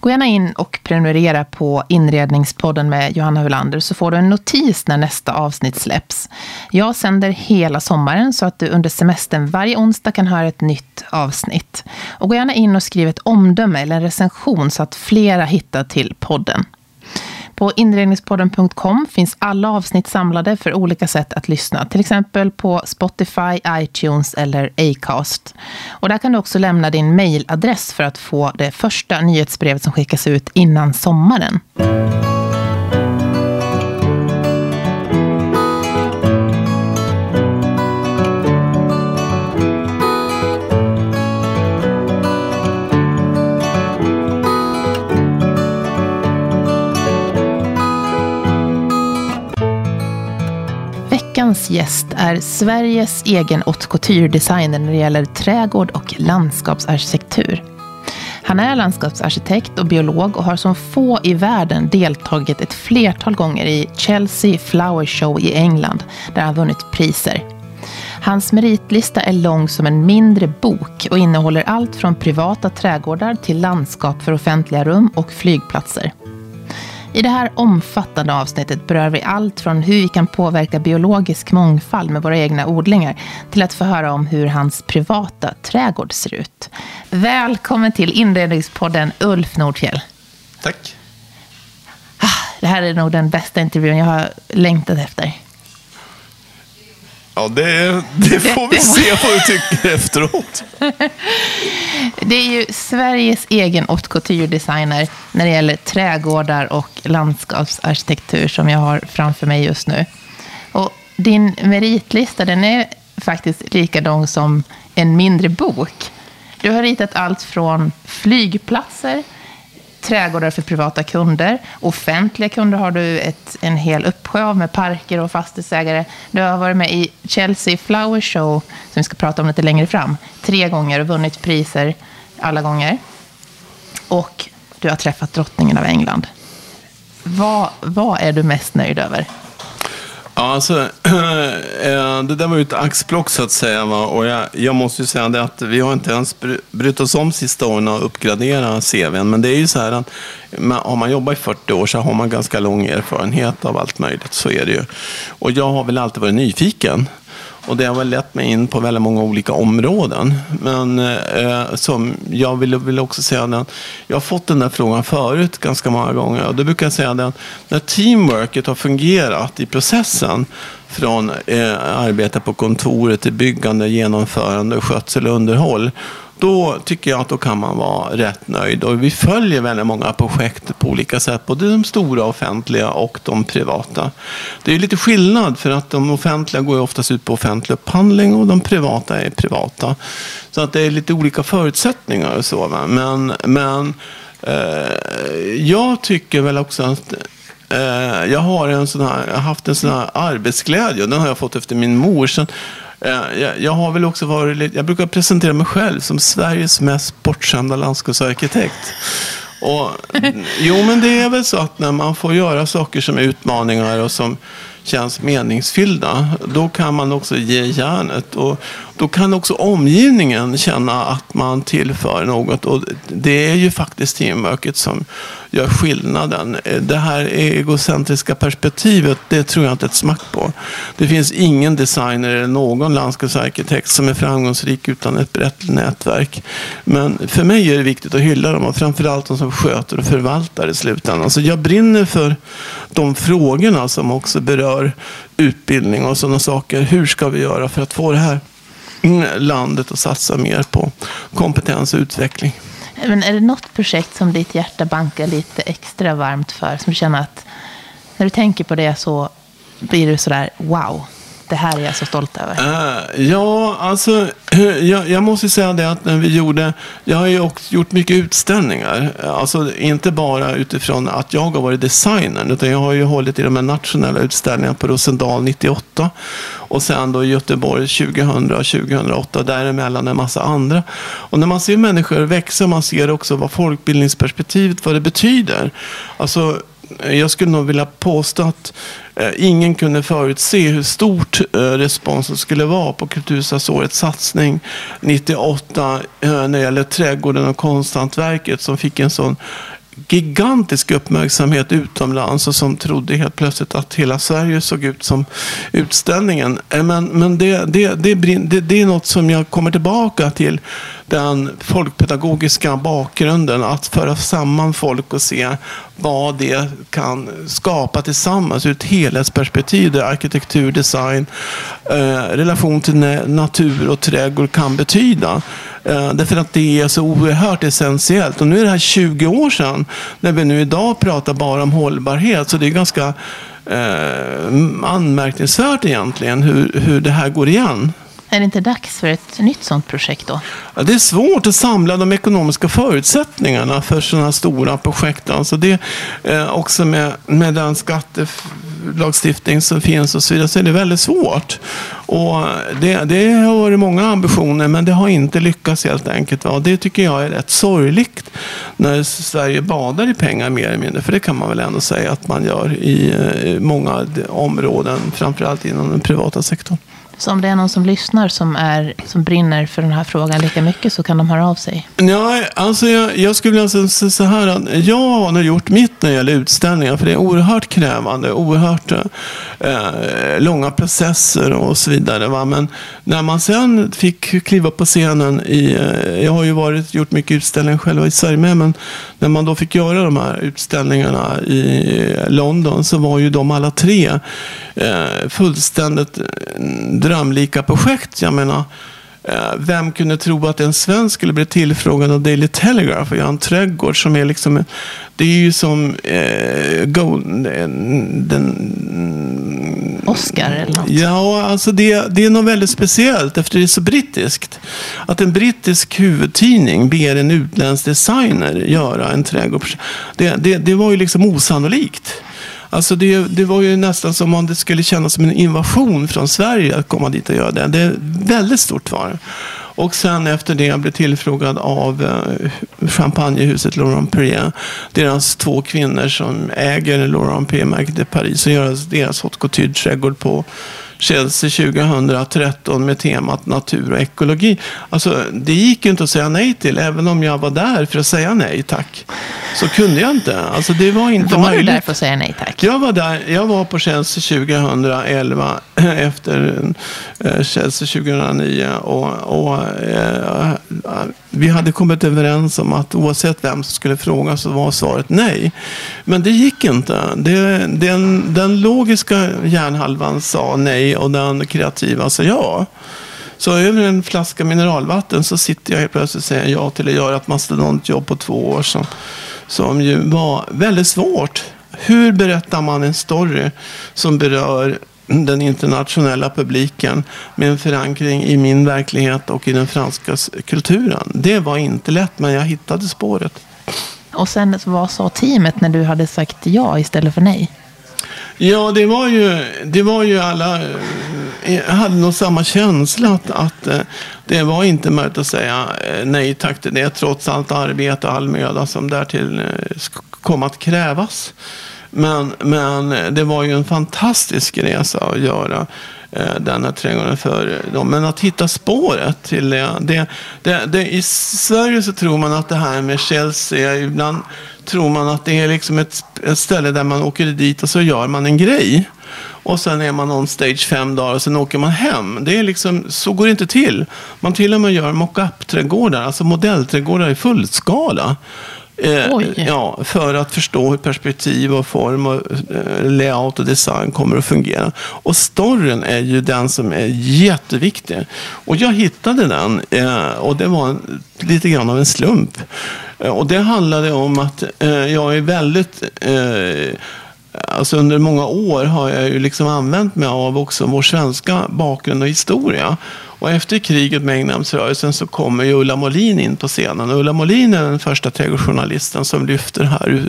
Gå gärna in och prenumerera på Inredningspodden med Johanna Hulander så får du en notis när nästa avsnitt släpps. Jag sänder hela sommaren så att du under semestern varje onsdag kan höra ett nytt avsnitt. Och gå gärna in och skriv ett omdöme eller en recension så att flera hittar till podden. På inredningspodden.com finns alla avsnitt samlade för olika sätt att lyssna. Till exempel på Spotify, iTunes eller Acast. Och där kan du också lämna din mailadress för att få det första nyhetsbrevet som skickas ut innan sommaren. Veckans gäst är Sveriges egen haute couture-designer när det gäller trädgård och landskapsarkitektur. Han är landskapsarkitekt och biolog och har som få i världen deltagit ett flertal gånger i Chelsea Flower Show i England, där han vunnit priser. Hans meritlista är lång som en mindre bok och innehåller allt från privata trädgårdar till landskap för offentliga rum och flygplatser. I det här omfattande avsnittet berör vi allt från hur vi kan påverka biologisk mångfald med våra egna odlingar till att få höra om hur hans privata trädgård ser ut. Välkommen till inredningspodden Ulf Nordfjell. Tack. Ah, det här är nog den bästa intervjun jag har längtat efter. Ja, det, det får vi se vad du tycker efteråt. Det är ju Sveriges egen haute couture-designer när det gäller trädgårdar och landskapsarkitektur som jag har framför mig just nu. Och din meritlista den är faktiskt likadan som en mindre bok. Du har ritat allt från flygplatser trädgårdar för privata kunder. Offentliga kunder har du ett, en hel uppsjö av med parker och fastighetsägare. Du har varit med i Chelsea Flower Show, som vi ska prata om lite längre fram, tre gånger och vunnit priser alla gånger. Och du har träffat drottningen av England. Vad, vad är du mest nöjd över? Ja, alltså, eh, det där var ju ett axplock så att säga. Va? Och jag, jag måste ju säga det att vi har inte ens brytt oss om sista åren att uppgradera CVn. Men det är ju så här att har man jobbat i 40 år så har man ganska lång erfarenhet av allt möjligt. Så är det ju. Och jag har väl alltid varit nyfiken. Och det har väl lett mig in på väldigt många olika områden. Men eh, som jag vill, vill också säga den, jag har fått den där frågan förut ganska många gånger. Och då brukar jag säga att när teamworket har fungerat i processen från eh, arbete på kontoret till byggande, genomförande, skötsel och underhåll då tycker jag att då kan man vara rätt nöjd. Och vi följer väldigt många projekt på olika sätt, både de stora offentliga och de privata. Det är lite skillnad för att de offentliga går ju oftast ut på offentlig upphandling och de privata är privata. Så att det är lite olika förutsättningar och så. Va? Men, men eh, jag tycker väl också att eh, jag har en sån här, jag har haft en sån här arbetsglädje och den har jag fått efter min mor. Sen, Eh, jag, jag, har väl också varit, jag brukar presentera mig själv som Sveriges mest bortskämda landskapsarkitekt. Och, jo, men det är väl så att när man får göra saker som är utmaningar och som känns meningsfyllda, då kan man också ge järnet. Och då kan också omgivningen känna att man tillför något. Och det är ju faktiskt teamworket som gör skillnaden. Det här egocentriska perspektivet, det tror jag inte ett smack på. Det finns ingen designer eller någon landskapsarkitekt som är framgångsrik utan ett brett nätverk. Men för mig är det viktigt att hylla dem och framförallt de som sköter och förvaltar i slutändan. Alltså jag brinner för de frågorna som också berör utbildning och sådana saker. Hur ska vi göra för att få det här landet och satsa mer på kompetens och utveckling? Men är det något projekt som ditt hjärta bankar lite extra varmt för? Som du känner att när du tänker på det så blir du sådär wow, det här är jag så stolt över? Uh, ja, alltså jag, jag, måste säga det att när vi gjorde, jag har ju också gjort mycket utställningar. Alltså inte bara utifrån att jag har varit designern, utan jag har ju hållit i de här nationella utställningarna på Rosendal 98 och sen då i Göteborg 2000 och 2008 däremellan en massa andra. Och när man ser människor växa, man ser också vad folkbildningsperspektivet, vad det betyder. Alltså jag skulle nog vilja påstå att Eh, ingen kunde förutse hur stort eh, responsen skulle vara på Kulturhuvudstadsårets satsning 98 eh, när det gäller trädgården och konsthantverket som fick en sån gigantisk uppmärksamhet utomlands och som trodde helt plötsligt att hela Sverige såg ut som utställningen. Men, men det, det, det, det, det är något som jag kommer tillbaka till den folkpedagogiska bakgrunden. Att föra samman folk och se vad det kan skapa tillsammans ur ett helhetsperspektiv där arkitektur, design, eh, relation till natur och trädgård kan betyda. Eh, därför att det är så oerhört essentiellt. Och nu är det här 20 år sedan, när vi nu idag pratar bara om hållbarhet. Så det är ganska eh, anmärkningsvärt egentligen hur, hur det här går igen. Är det inte dags för ett nytt sådant projekt då? Ja, det är svårt att samla de ekonomiska förutsättningarna för sådana stora projekt. Alltså det, eh, också med, med den skattelagstiftning som finns och så vidare så är det väldigt svårt. Och det, det har varit många ambitioner men det har inte lyckats helt enkelt. Va? det tycker jag är rätt sorgligt när Sverige badar i pengar mer eller mindre. För det kan man väl ändå säga att man gör i eh, många områden, framförallt inom den privata sektorn. Så om det är någon som lyssnar som, är, som brinner för den här frågan lika mycket så kan de höra av sig? Ja, alltså jag, jag skulle vilja säga så här att jag har nog gjort mitt när det gäller utställningar. För det är oerhört krävande, oerhört eh, långa processer och så vidare. Va? Men när man sen fick kliva på scenen i, eh, jag har ju varit, gjort mycket utställningar själv i Sverige med, men när man då fick göra de här utställningarna i eh, London så var ju de alla tre eh, fullständigt eh, drömlika projekt. Jag menar, eh, vem kunde tro att en svensk skulle bli tillfrågad av Daily Telegraph och göra en trädgård som är liksom, det är ju som eh, Gold, den, Oscar eller något? Ja, alltså det, det är något väldigt speciellt efter det är så brittiskt. Att en brittisk huvudtidning ber en utländsk designer göra en trädgård. Det, det, det var ju liksom osannolikt. Alltså det, det var ju nästan som om det skulle kännas som en invasion från Sverige att komma dit och göra det. Det är väldigt stort var och sen efter det blev tillfrågad av eh, champagnehuset Laurent Perrier. Deras två kvinnor som äger Laurent Perrier-märket i Paris och gör deras haute couture-trädgård på Chelsea 2013 med temat natur och ekologi. Alltså, det gick ju inte att säga nej till, även om jag var där för att säga nej tack. Så kunde jag inte. Alltså, det var inte var möjligt. du där för att säga nej tack? Jag var där. Jag var på Chelsea 2011 efter eh, Chelsea 2009 och, och eh, vi hade kommit överens om att oavsett vem som skulle fråga så var svaret nej. Men det gick inte. Det, den, den logiska hjärnhalvan sa nej och den kreativa sa ja. Så över en flaska mineralvatten så sitter jag helt plötsligt och säger ja till att göra ett mastodontjobb på två år som, som ju var väldigt svårt. Hur berättar man en story som berör den internationella publiken med en förankring i min verklighet och i den franska kulturen. Det var inte lätt, men jag hittade spåret. Och sen, vad sa teamet när du hade sagt ja istället för nej? Ja, det var ju, det var ju alla eh, hade nog samma känsla att, att eh, det var inte möjligt att säga eh, nej tack till det trots allt arbete och all möda som därtill kom att krävas. Men, men det var ju en fantastisk resa att göra eh, den här trädgården för dem. Men att hitta spåret till det, det, det, det, I Sverige så tror man att det här med Chelsea, ibland tror man att det är liksom ett, ett ställe där man åker dit och så gör man en grej. Och sen är man on stage fem dagar och sen åker man hem. Det är liksom, så går det inte till. Man till och med gör mock-up-trädgårdar, alltså modellträdgårdar i fullskala. Eh, ja, för att förstå hur perspektiv och form och eh, layout och design kommer att fungera. Och storyn är ju den som är jätteviktig. Och jag hittade den eh, och det var lite grann av en slump. Och det handlade om att jag är väldigt Alltså under många år har jag ju liksom använt mig av också vår svenska bakgrund och historia. Och efter kriget med Egnahemsrörelsen så kommer ju Ulla Molin in på scenen. Och Ulla Molin är den första trädgårdsjournalisten som lyfter här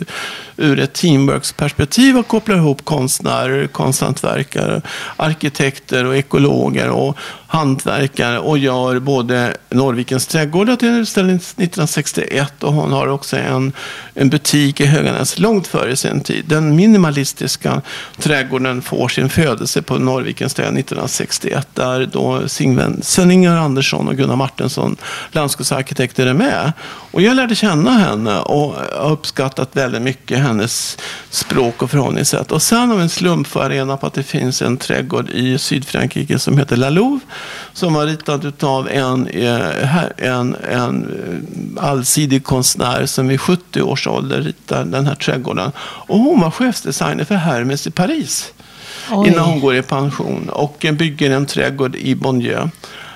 ur, ett teamworksperspektiv och kopplar ihop konstnärer, konsthantverkare, arkitekter och ekologer och hantverkare och gör både Norrvikens trädgårdar till en utställning 1961 och hon har också en, en butik i Höganäs långt före sin tid. Den minimalistiska trädgården får sin födelse på Norrvikens trädgård 1961 där då Sven-Ingvar Andersson och Gunnar Martinsson, landskapsarkitekter, är med. Och jag lärde känna henne och har uppskattat väldigt mycket hennes språk och förhållningssätt. Och sen av en slump får jag reda på att det finns en trädgård i Sydfrankrike som heter La Louve. Som var ritad av en, eh, en, en eh, allsidig konstnär som vid 70 års ålder ritade den här trädgården. Och hon var chefsdesigner för Hermes i Paris. Oj. Innan hon går i pension. Och bygger en trädgård i Bonnieu.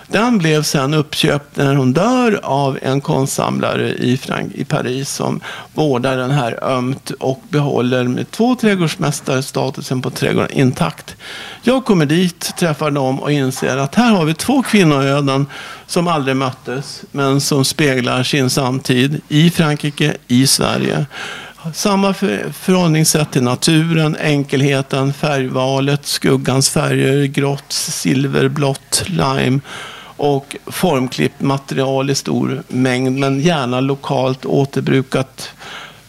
Den blev sen uppköpt när hon dör av en konstsamlare i, Frank i Paris som vårdar den här ömt och behåller med två trädgårdsmästare statusen på trädgården intakt. Jag kommer dit, träffar dem och inser att här har vi två kvinnoöden som aldrig möttes men som speglar sin samtid i Frankrike, i Sverige. Samma förhållningssätt till naturen, enkelheten, färgvalet, skuggans färger, grått, silver, blått, lime och formklippt material i stor mängd, men gärna lokalt återbrukat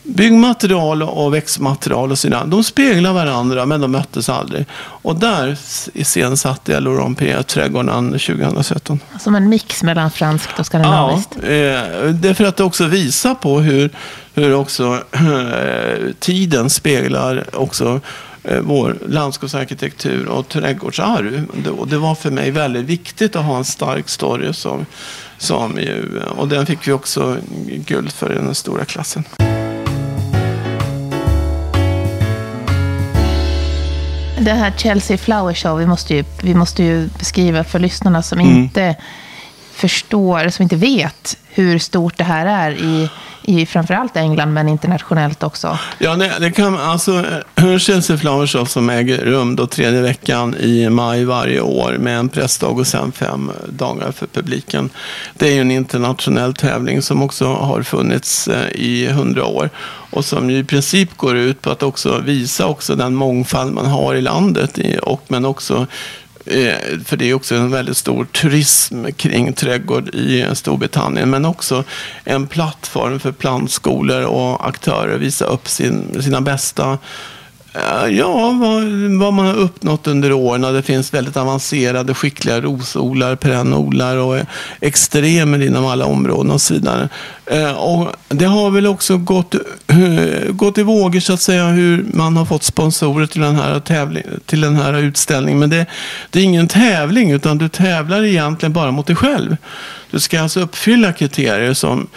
byggmaterial och växtmaterial och sådär. De speglar varandra, men de möttes aldrig. Och där iscensatte jag Laurent P. trädgården 2017. Som en mix mellan franskt och skandinaviskt? Ja, eh, det är för att också visa på hur, hur också eh, tiden speglar också vår landskapsarkitektur och trädgårdsarv. Och det var för mig väldigt viktigt att ha en stark story som, som ju, och den fick vi också guld för i den stora klassen. Det här Chelsea Flower Show, vi måste ju, vi måste ju beskriva för lyssnarna som mm. inte förstår, som inte vet hur stort det här är i i framförallt England, men internationellt också. Ja, det, det kan, alltså, eh, Chelsea Flower Show som äger rum då tredje veckan i maj varje år med en pressdag och sen fem dagar för publiken. Det är ju en internationell tävling som också har funnits eh, i hundra år och som ju i princip går ut på att också visa också den mångfald man har i landet och men också Eh, för det är också en väldigt stor turism kring trädgård i Storbritannien. Men också en plattform för plantskolor och aktörer att visa upp sin, sina bästa Eh, ja, vad, vad, man har uppnått under åren. Det finns väldigt avancerade, skickliga rosodlare, perennodlare och extremer inom alla områden och så vidare. Eh, och det har väl också gått, eh, gått i vågor så att säga hur man har fått sponsorer till den här, tävling, till den här utställningen. Men det, det är ingen tävling utan du tävlar egentligen bara mot dig själv. Du ska alltså uppfylla kriterier som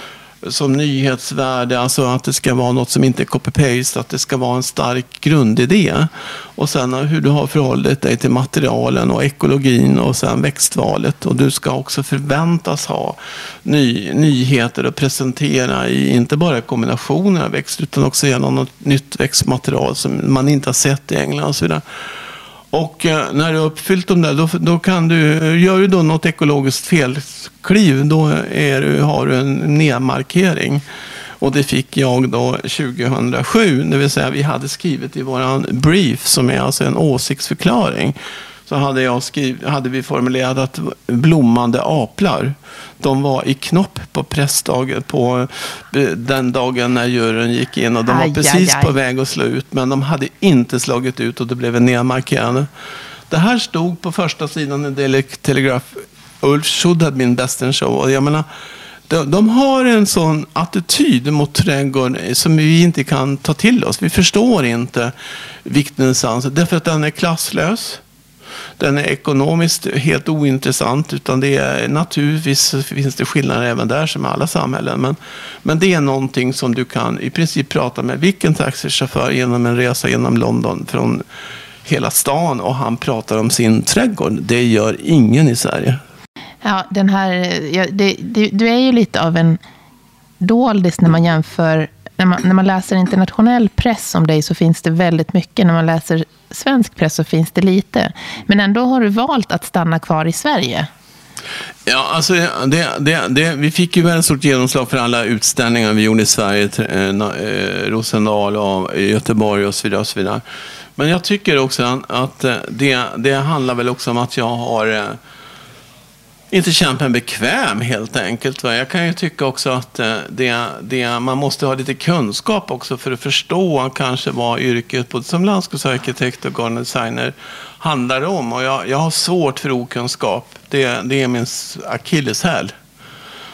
som nyhetsvärde, alltså att det ska vara något som inte är copy-paste, att det ska vara en stark grundidé. Och sen hur du har förhållit dig till materialen och ekologin och sen växtvalet. Och du ska också förväntas ha ny, nyheter att presentera i inte bara kombinationer av växter utan också genom något nytt växtmaterial som man inte har sett i England och så vidare. Och eh, när du har uppfyllt dem där, då, då kan du, gör du då något ekologiskt felkliv, då är du, har du en nedmarkering. Och det fick jag då 2007, det vill säga vi hade skrivit i våran brief, som är alltså en åsiktsförklaring så hade, jag skriv, hade vi formulerat att blommande aplar, de var i knopp på pressdagen på den dagen när juryn gick in. Och de var aj, precis aj, aj. på väg att slå ut, men de hade inte slagit ut och det blev en nedmarkerande. Det här stod på första sidan i Daily Telegraph. Ulf should have been best in show. Och jag menar, de, de har en sån attityd mot trädgården som vi inte kan ta till oss. Vi förstår inte viktens ansvar, därför att den är klasslös den är ekonomiskt helt ointressant. Utan det är, naturligtvis finns det skillnader även där som i alla samhällen. Men, men det är någonting som du kan i princip prata med vilken taxichaufför genom en resa genom London från hela stan och han pratar om sin trädgård. Det gör ingen i Sverige. Ja, den här, ja, det, det, du är ju lite av en doldis när man jämför när man, när man läser internationell press om dig så finns det väldigt mycket. När man läser svensk press så finns det lite. Men ändå har du valt att stanna kvar i Sverige. Ja, alltså det, det, det, vi fick ju väldigt stort genomslag för alla utställningar vi gjorde i Sverige, eh, eh, Rosendal och Göteborg och så vidare. Och så vidare. Men jag tycker också att eh, det, det handlar väl också om att jag har eh, inte känt mig bekväm helt enkelt. Va? Jag kan ju tycka också att eh, det, det, man måste ha lite kunskap också för att förstå kanske vad yrket både som landskapsarkitekt och garden designer handlar om. Och jag, jag har svårt för okunskap. Det, det är min akilleshäl.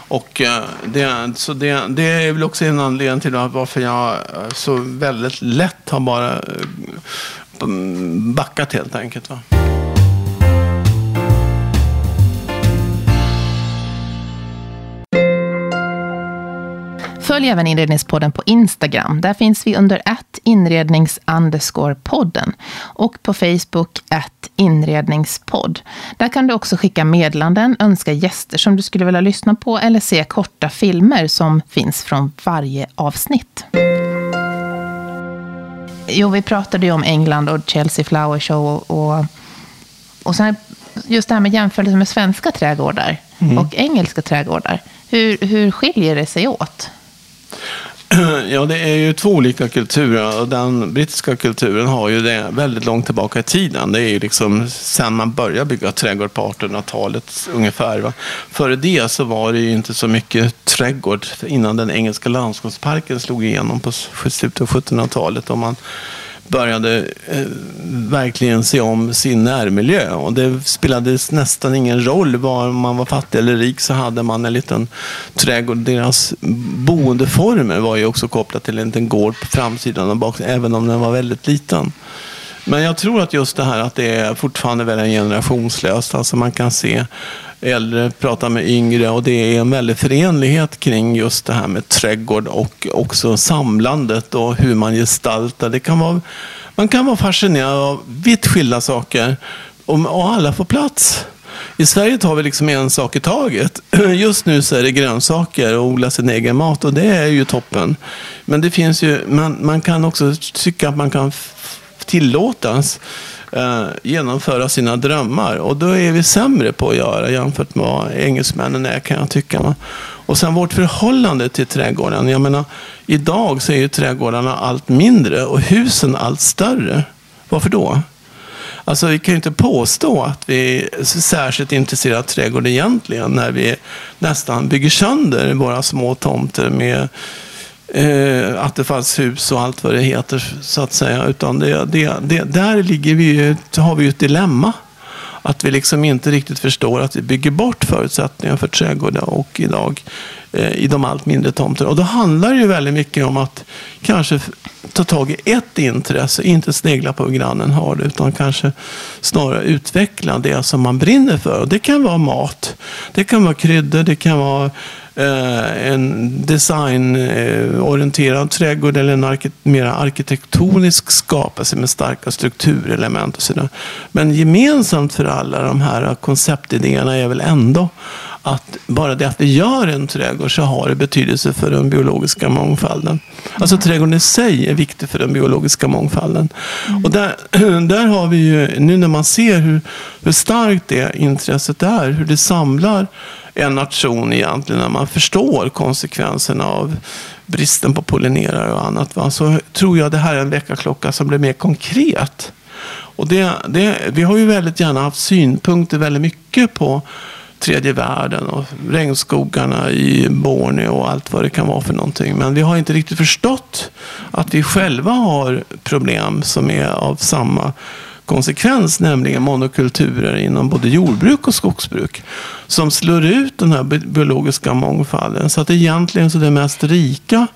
Och eh, det, så det, det är väl också en anledning till varför jag eh, så väldigt lätt har bara backat helt enkelt. Va? Följ även Inredningspodden på Instagram. Där finns vi under ett inrednings podden och på Facebook ett inredningspodd. Där kan du också skicka meddelanden, önska gäster som du skulle vilja lyssna på eller se korta filmer som finns från varje avsnitt. Jo, vi pratade ju om England och Chelsea Flower Show och, och sen just det här med jämförelse med svenska trädgårdar mm. och engelska trädgårdar. Hur, hur skiljer det sig åt? Ja, det är ju två olika kulturer och den brittiska kulturen har ju det väldigt långt tillbaka i tiden. Det är ju liksom sen man började bygga trädgård på 1800-talet ungefär. Va? Före det så var det ju inte så mycket trädgård innan den engelska landskapsparken slog igenom på slutet av 1700-talet. Och man började eh, verkligen se om sin närmiljö. Och det spelade nästan ingen roll var man var fattig eller rik så hade man en liten trädgård. Deras boendeformer var ju också kopplat till en liten gård på framsidan och bak, även om den var väldigt liten. Men jag tror att just det här att det är fortfarande väldigt generationslöst. Alltså man kan se äldre pratar med yngre och det är en väldig förenlighet kring just det här med trädgård och också samlandet och hur man gestaltar. Det kan vara, man kan vara fascinerad av vitt skilda saker och alla får plats. I Sverige tar vi liksom en sak i taget. Just nu så är det grönsaker och odla sin egen mat och det är ju toppen. Men det finns ju, man, man kan också tycka att man kan tillåtas eh, genomföra sina drömmar. Och då är vi sämre på att göra jämfört med vad engelsmännen är kan jag tycka. Och sen vårt förhållande till trädgården. Jag menar, idag så är ju trädgårdarna allt mindre och husen allt större. Varför då? Alltså vi kan ju inte påstå att vi är särskilt intresserade av trädgård egentligen när vi nästan bygger sönder våra små tomter med eh, Attefallshus och allt vad det heter så att säga. Utan det, det, det, där ligger vi, har vi ju ett dilemma. Att vi liksom inte riktigt förstår att vi bygger bort förutsättningar för trädgårdar och idag eh, i de allt mindre tomterna. Och då handlar det ju väldigt mycket om att kanske ta tag i ett intresse, inte snegla på hur grannen har det, utan kanske snarare utveckla det som man brinner för. Och det kan vara mat, det kan vara kryddor, det kan vara eh, Eh, en designorienterad trädgård eller en ark mer arkitektonisk skapelse med starka strukturelement och sådär. Men gemensamt för alla de här konceptidéerna är väl ändå att bara det att vi gör en trädgård så har det betydelse för den biologiska mångfalden. Alltså trädgården i sig är viktig för den biologiska mångfalden. Mm. Och där, där har vi ju, nu när man ser hur, hur starkt det intresset är, hur det samlar en nation egentligen, när man förstår konsekvenserna av bristen på pollinerare och annat, va? så tror jag det här är en väckarklocka som blir mer konkret. Och det, det, vi har ju väldigt gärna haft synpunkter väldigt mycket på tredje världen och regnskogarna i Borneo och allt vad det kan vara för någonting. Men vi har inte riktigt förstått att vi själva har problem som är av samma konsekvens, nämligen monokulturer inom både jordbruk och skogsbruk. Som slår ut den här biologiska mångfalden. Så att egentligen så det mest rika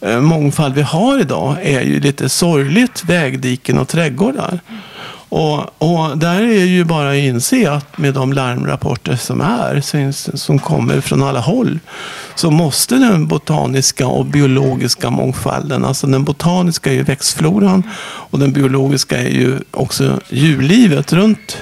eh, mångfald vi har idag är ju lite sorgligt vägdiken och trädgårdar. Och, och, där är ju bara att inse att med de larmrapporter som är, som kommer från alla håll, så måste den botaniska och biologiska mångfalden, alltså den botaniska är ju växtfloran och den biologiska är ju också djurlivet runt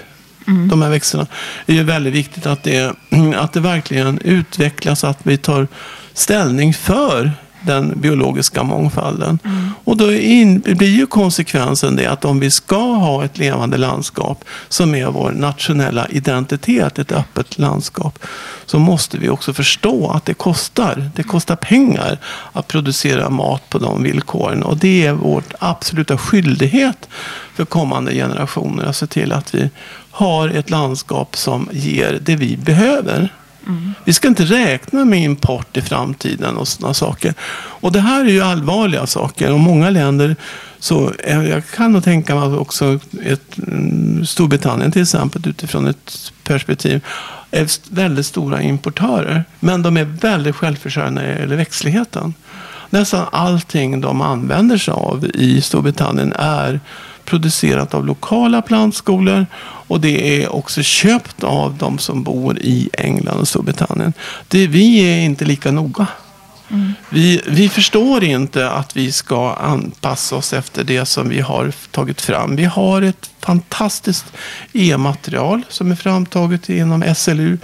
mm. de här växterna. Det är ju väldigt viktigt att det, att det verkligen utvecklas, att vi tar ställning för den biologiska mångfalden. Mm. Och då in, blir ju konsekvensen det att om vi ska ha ett levande landskap som är vår nationella identitet, ett öppet landskap, så måste vi också förstå att det kostar. Det kostar pengar att producera mat på de villkoren. Och det är vår absoluta skyldighet för kommande generationer att se till att vi har ett landskap som ger det vi behöver. Mm. Vi ska inte räkna med import i framtiden och sådana saker. Och det här är ju allvarliga saker. Och många länder, så jag kan nog tänka mig också ett, mm, Storbritannien till exempel utifrån ett perspektiv, är väldigt stora importörer. Men de är väldigt självförsörjande när det gäller växtligheten. Nästan allting de använder sig av i Storbritannien är producerat av lokala plantskolor och det är också köpt av de som bor i England och Storbritannien. Det, vi är inte lika noga. Mm. Vi, vi förstår inte att vi ska anpassa oss efter det som vi har tagit fram. Vi har ett fantastiskt e-material som är framtaget inom SLU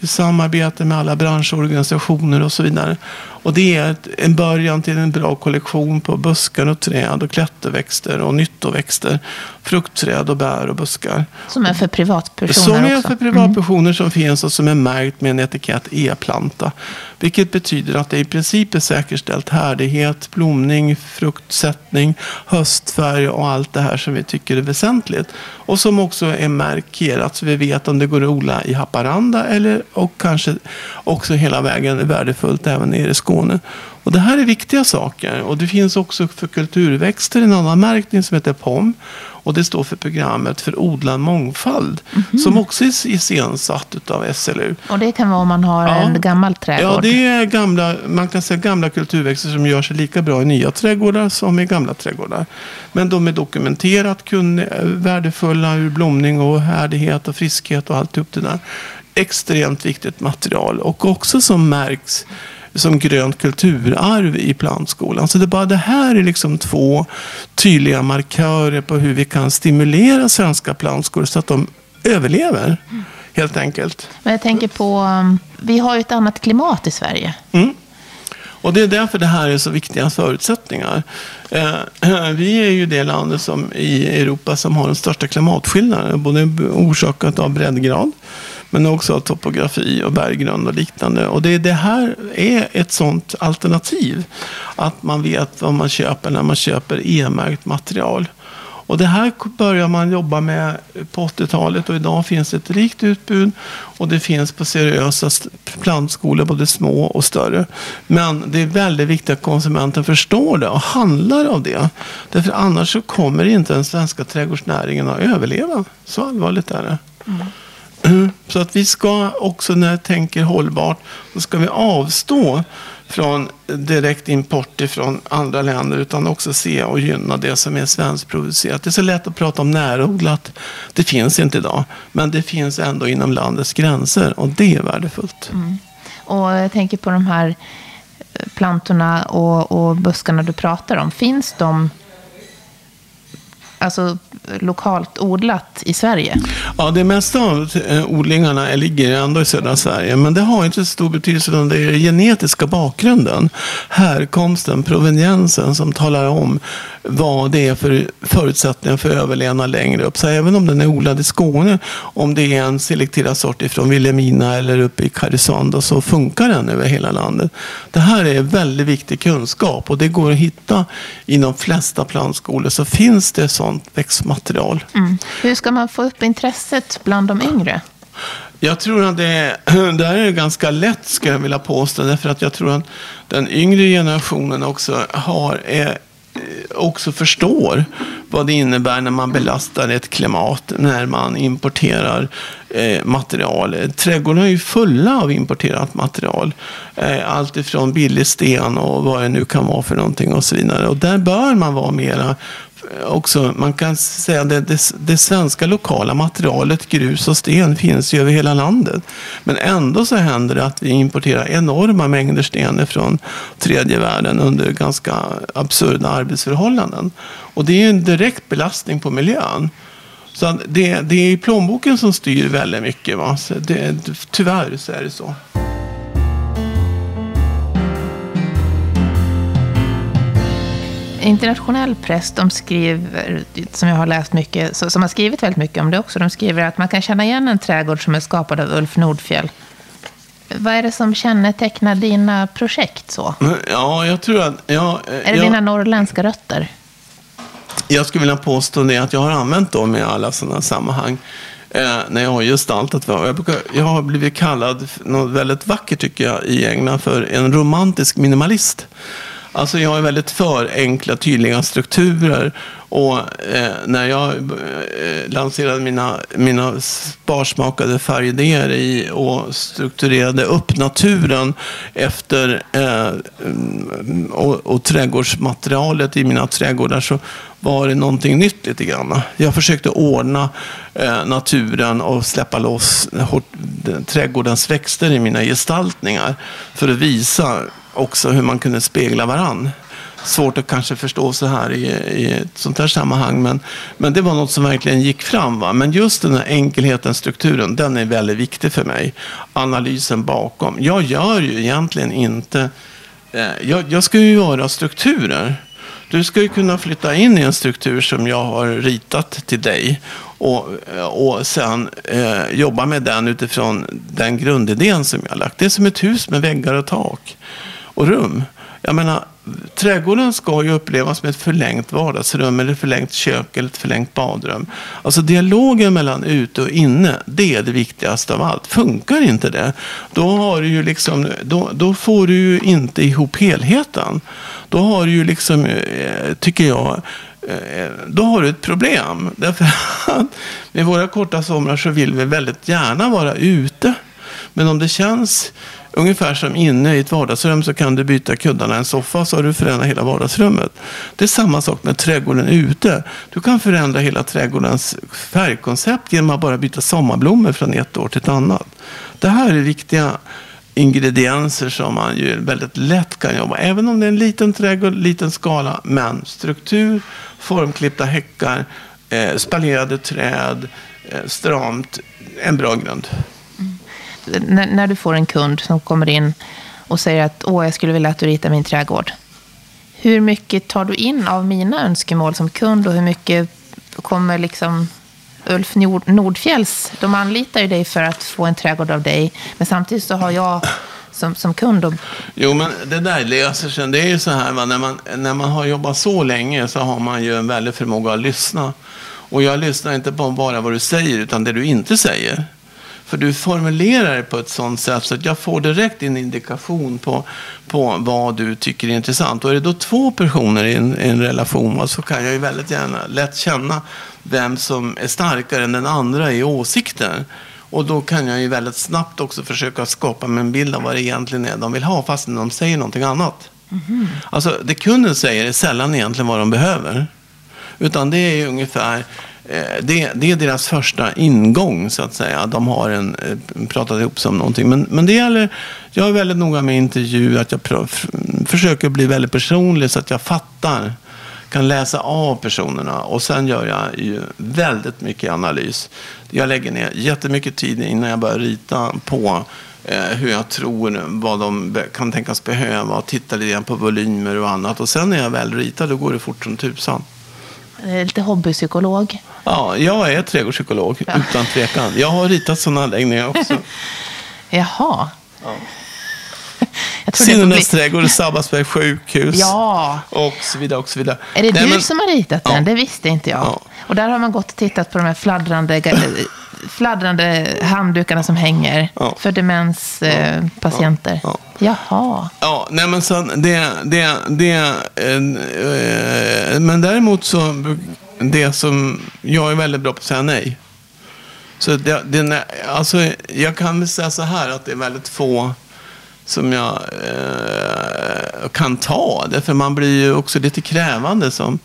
i samarbete med alla branschorganisationer och så vidare. Och det är en början till en bra kollektion på buskar och träd och klätterväxter och nyttoväxter. Fruktträd och bär och buskar. Som är för privatpersoner Som är också. för privatpersoner mm. som finns och som är märkt med en etikett E-planta. Vilket betyder att det i princip är säkerställt härdighet, blomning, fruktsättning, höstfärg och allt det här som vi tycker är väsentligt. Och som också är markerat så vi vet om det går att odla i Haparanda eller och kanske också hela vägen är värdefullt även nere i Skåne. Och det här är viktiga saker. Och det finns också för kulturväxter en annan märkning som heter POM. Och det står för programmet för odlad mångfald. Mm -hmm. Som också är iscensatt av SLU. Och det kan vara om man har ja. en gammal trädgård? Ja, det är gamla, man kan säga gamla kulturväxter som gör sig lika bra i nya trädgårdar som i gamla trädgårdar. Men de är dokumenterat kunniga, värdefulla ur blomning och härdighet och friskhet och allt det där. Extremt viktigt material och också som märks som grönt kulturarv i plantskolan. Så det, bara, det här är liksom två tydliga markörer på hur vi kan stimulera svenska plantskolor så att de överlever. Helt enkelt. Men jag tänker på, um, vi har ju ett annat klimat i Sverige. Mm. Och det är därför det här är så viktiga förutsättningar. Eh, vi är ju det landet som, i Europa som har den största klimatskillnaden. Både orsakat av breddgrad men också av topografi och berggrund och liknande. Och det, det här är ett sådant alternativ. Att man vet vad man köper när man köper e-märkt material. Och det här börjar man jobba med på 80-talet och idag finns det ett rikt utbud och det finns på seriösa plantskolor, både små och större. Men det är väldigt viktigt att konsumenten förstår det och handlar av det. Därför annars så kommer inte den svenska trädgårdsnäringen att överleva. Så allvarligt är det. Mm. Så att vi ska också när jag tänker hållbart, så ska vi avstå från direkt import från andra länder utan också se och gynna det som är svenskproducerat. Det är så lätt att prata om närodlat. Det finns inte idag, men det finns ändå inom landets gränser och det är värdefullt. Mm. Och jag tänker på de här plantorna och, och buskarna du pratar om. Finns de alltså, lokalt odlat i Sverige? Ja, det mesta av eh, odlingarna ligger ändå i södra Sverige. Men det har inte så stor betydelse utan det är den genetiska bakgrunden. Härkomsten, proveniensen som talar om vad det är för förutsättningar för överlevnad längre upp. Så även om den är odlad i Skåne, om det är en selekterad sort ifrån Vilhelmina eller uppe i Karesuando så funkar den över hela landet. Det här är väldigt viktig kunskap och det går att hitta i de flesta plantskolor så finns det sånt växtmaterial. Mm. Hur ska man få upp intresset bland de yngre? Jag tror att det, är, det här är ganska lätt, ska jag vilja påstå. Därför att jag tror att den yngre generationen också har, är, också förstår vad det innebär när man belastar ett klimat, när man importerar eh, material. Trädgårdarna är ju fulla av importerat material. Eh, allt ifrån billig sten och vad det nu kan vara för någonting och så vidare. Och där bör man vara mera Eh, också, man kan säga att det, det, det, svenska lokala materialet, grus och sten, finns ju över hela landet. Men ändå så händer det att vi importerar enorma mängder sten från tredje världen under ganska absurda arbetsförhållanden. Och det är ju en direkt belastning på miljön. Så det, det är plånboken som styr väldigt mycket. Va? Så det, tyvärr så är det så. Internationell press, de skriver, som jag har läst mycket, som har skrivit väldigt mycket om det också, de skriver att man kan känna igen en trädgård som är skapad av Ulf Nordfjell. Vad är det som kännetecknar dina projekt så? Ja, jag tror att... Ja, är det jag, dina norrländska rötter? Jag skulle vilja påstå det att jag har använt dem i alla sådana sammanhang. Eh, när jag har gestaltat. Jag, brukar, jag har blivit kallad något väldigt vackert tycker jag i England för en romantisk minimalist. Alltså jag är väldigt för enkla, tydliga strukturer. Och eh, när jag eh, lanserade mina, mina sparsmakade färgidéer i och strukturerade upp naturen efter eh, och, och trädgårdsmaterialet i mina trädgårdar så var det någonting nytt lite grann. Jag försökte ordna eh, naturen och släppa loss trädgårdens växter i mina gestaltningar för att visa också hur man kunde spegla varann. Svårt att kanske förstå så här i, i ett sånt här sammanhang, men, men det var något som verkligen gick fram. Va? Men just den här enkelheten, strukturen, den är väldigt viktig för mig. Analysen bakom. Jag gör ju egentligen inte... Eh, jag, jag ska ju göra strukturer. Du ska ju kunna flytta in i en struktur som jag har ritat till dig och, och sen eh, jobba med den utifrån den grundidén som jag har lagt. Det är som ett hus med väggar och tak och rum. Jag menar, trädgården ska ju upplevas som ett förlängt vardagsrum eller ett förlängt kök eller ett förlängt badrum. Alltså dialogen mellan ute och inne, det är det viktigaste av allt. Funkar inte det, då, har du ju liksom, då, då får du ju inte ihop helheten. Då har du ju liksom, eh, tycker jag, eh, då har du ett problem. Därför att med våra korta somrar så vill vi väldigt gärna vara ute. Men om det känns Ungefär som inne i ett vardagsrum så kan du byta kuddarna i en soffa så har du förändrat hela vardagsrummet. Det är samma sak med trädgården ute. Du kan förändra hela trädgårdens färgkoncept genom att bara byta sommarblommor från ett år till ett annat. Det här är viktiga ingredienser som man ju väldigt lätt kan jobba. Även om det är en liten trädgård, liten skala. Men struktur, formklippta häckar, eh, spaljerade träd, eh, stramt, en bra grund när, när, du får en kund som kommer in och säger att Åh, jag skulle vilja att du ritar min trädgård. Hur mycket tar du in av mina önskemål som kund och hur mycket kommer liksom Ulf Nord, Nordfjälls, de anlitar ju dig för att få en trädgård av dig. Men samtidigt så har jag som, som kund. Och... Jo, men det där löser sig. Alltså det är ju så här, va? När, man, när man har jobbat så länge så har man ju en väldig förmåga att lyssna. Och jag lyssnar inte på bara vad du säger, utan det du inte säger. För du formulerar det på ett sånt sätt så att jag får direkt en indikation på, på vad du tycker är intressant. Och är det då två personer i en, en relation så kan jag ju väldigt gärna lätt känna vem som är starkare än den andra i åsikter. Och då kan jag ju väldigt snabbt också försöka skapa mig en bild av vad det egentligen är de vill ha, fast de säger någonting annat. Mm. Alltså, det kunden säger är sällan egentligen vad de behöver. Utan det är ungefär Eh, det, det, är deras första ingång, så att säga. De har en, eh, pratat ihop sig om någonting. Men, men det gäller, jag är väldigt noga med intervju, att jag pr försöker bli väldigt personlig så att jag fattar, kan läsa av personerna. Och sen gör jag ju väldigt mycket analys. Jag lägger ner jättemycket tid innan jag börjar rita på eh, hur jag tror, vad de kan tänkas behöva, och titta lite grann på volymer och annat. Och sen när jag väl ritar, då går det fort som tusan. Lite hobbypsykolog. Ja, jag är trädgårdspsykolog, ja. utan tvekan. Jag har ritat sådana anläggningar också. Jaha. Ja. Sinnenes trädgård, Sabbatsbergs sjukhus ja. och så vidare. Och så vidare. Är det Nej, du men... som har ritat den? Ja. Det visste inte jag. Ja. Och där har man gått och tittat på de här fladdrande, fladdrande handdukarna som hänger ja. för demenspatienter. Ja. Ja. Jaha. Ja, nej men så det, det, det, eh, men däremot så det som jag är väldigt bra på att säga nej. Så det, det, alltså, jag kan väl säga så här att det är väldigt få som jag eh, kan ta. Därför man blir ju också lite krävande. Som,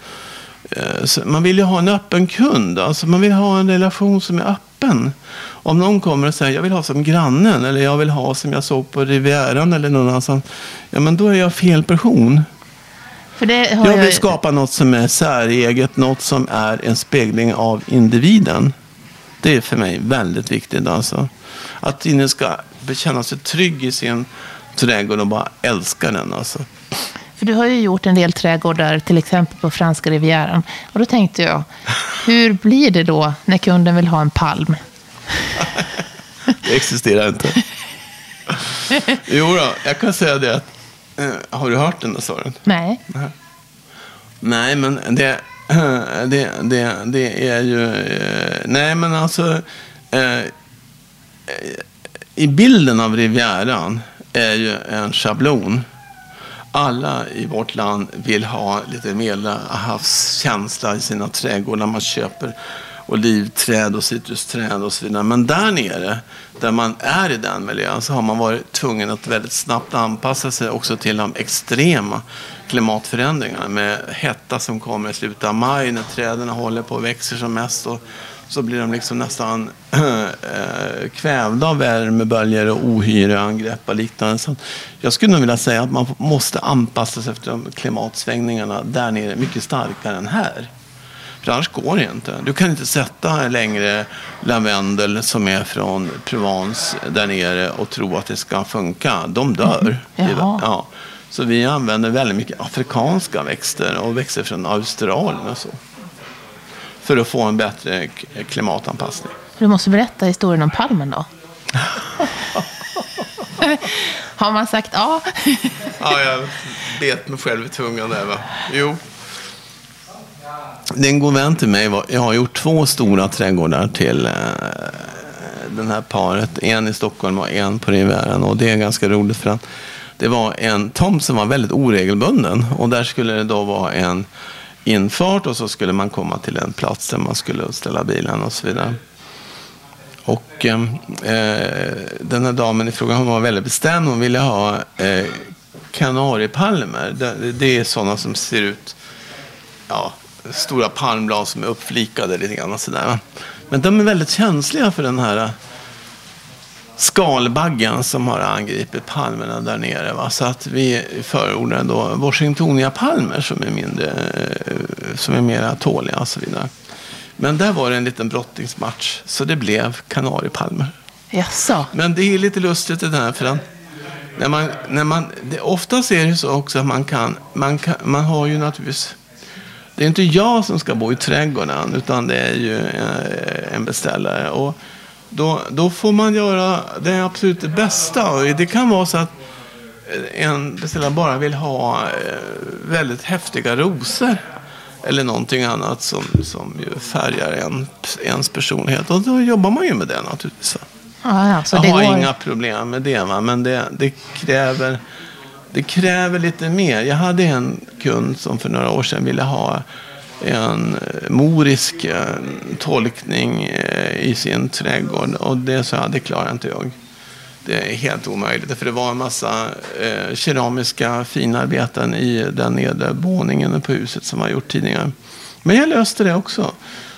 eh, man vill ju ha en öppen kund. Alltså man vill ha en relation som är öppen. Om någon kommer och säger jag vill ha som grannen eller jag vill ha som jag såg på Rivieran eller någon annanstans. Ja, men då är jag fel person jag vill jag... skapa något som är säreget, något som är en spegling av individen. Det är för mig väldigt viktigt. Alltså. Att ingen ska känna sig trygg i sin trädgård och bara älska den. Alltså. För du har ju gjort en del trädgårdar, till exempel på franska rivieran. Och då tänkte jag, hur blir det då när kunden vill ha en palm? det existerar inte. Jo då, jag kan säga det Eh, har du hört den där storyn? Nej. Nej. Men det, det, det, det är ju... Eh, nej, men alltså... Eh, I bilden av Rivieran är ju en schablon alla i vårt land vill ha lite medelhavskänsla i sina trädgårdar. Man köper olivträd och citrusträd och så vidare. Men där nere, där man är i den miljön, så har man varit tvungen att väldigt snabbt anpassa sig också till de extrema klimatförändringarna med hetta som kommer i slutet av maj när träden håller på och växer som mest. Och så blir de liksom nästan äh, kvävda av värmeböljor och ohyreangrepp och liknande. Så jag skulle nog vilja säga att man måste anpassa sig efter de klimatsvängningarna där nere mycket starkare än här. För annars går det inte. Du kan inte sätta längre lavendel som är från Provence där nere och tro att det ska funka. De dör. Mm. Ja. Så vi använder väldigt mycket afrikanska växter och växter från Australien och så. För att få en bättre klimatanpassning. Du måste berätta historien om palmen då. Har man sagt ja? ja, jag bet mig själv i tungan där va. Jo. Det är en god vän till mig. Jag har gjort två stora trädgårdar till eh, den här paret. En i Stockholm och en på Rivieran. Och det är ganska roligt för att det var en tomt som var väldigt oregelbunden. Och där skulle det då vara en infart och så skulle man komma till en plats där man skulle ställa bilen och så vidare. Och eh, eh den här damen i fråga hon var väldigt bestämd. Hon ville ha eh, kanariepalmer. Det, det är sådana som ser ut, ja, stora palmblad som är uppflikade lite grann och sådär. Men de är väldigt känsliga för den här skalbaggen som har angripit palmerna där nere. Va? Så att vi förordar då Washingtonia-palmer som är mindre, som är mera tåliga och så vidare. Men där var det en liten brottningsmatch, så det blev kanariepalmer. Jaså? Men det är lite lustigt det där, för att när man, när man, det, oftast är det så också att man kan, man kan, man har ju naturligtvis det är inte jag som ska bo i trädgården, utan det är ju eh, en beställare. Och då, då får man göra det absolut bästa. Det kan vara så att en beställare bara vill ha eh, väldigt häftiga rosor. Eller någonting annat som, som ju färgar en, ens personlighet. Och då jobbar man ju med det naturligtvis. Ja, ja, jag har går... inga problem med det. Va? Men det, det, kräver, det kräver lite mer. Jag hade en kund som för några år sedan ville ha en eh, morisk eh, tolkning eh, i sin trädgård. Och det sa jag, det klarar inte jag. Det är helt omöjligt. För det var en massa eh, keramiska finarbeten i den nedre våningen på huset som var gjort tidigare. Men jag löste det också.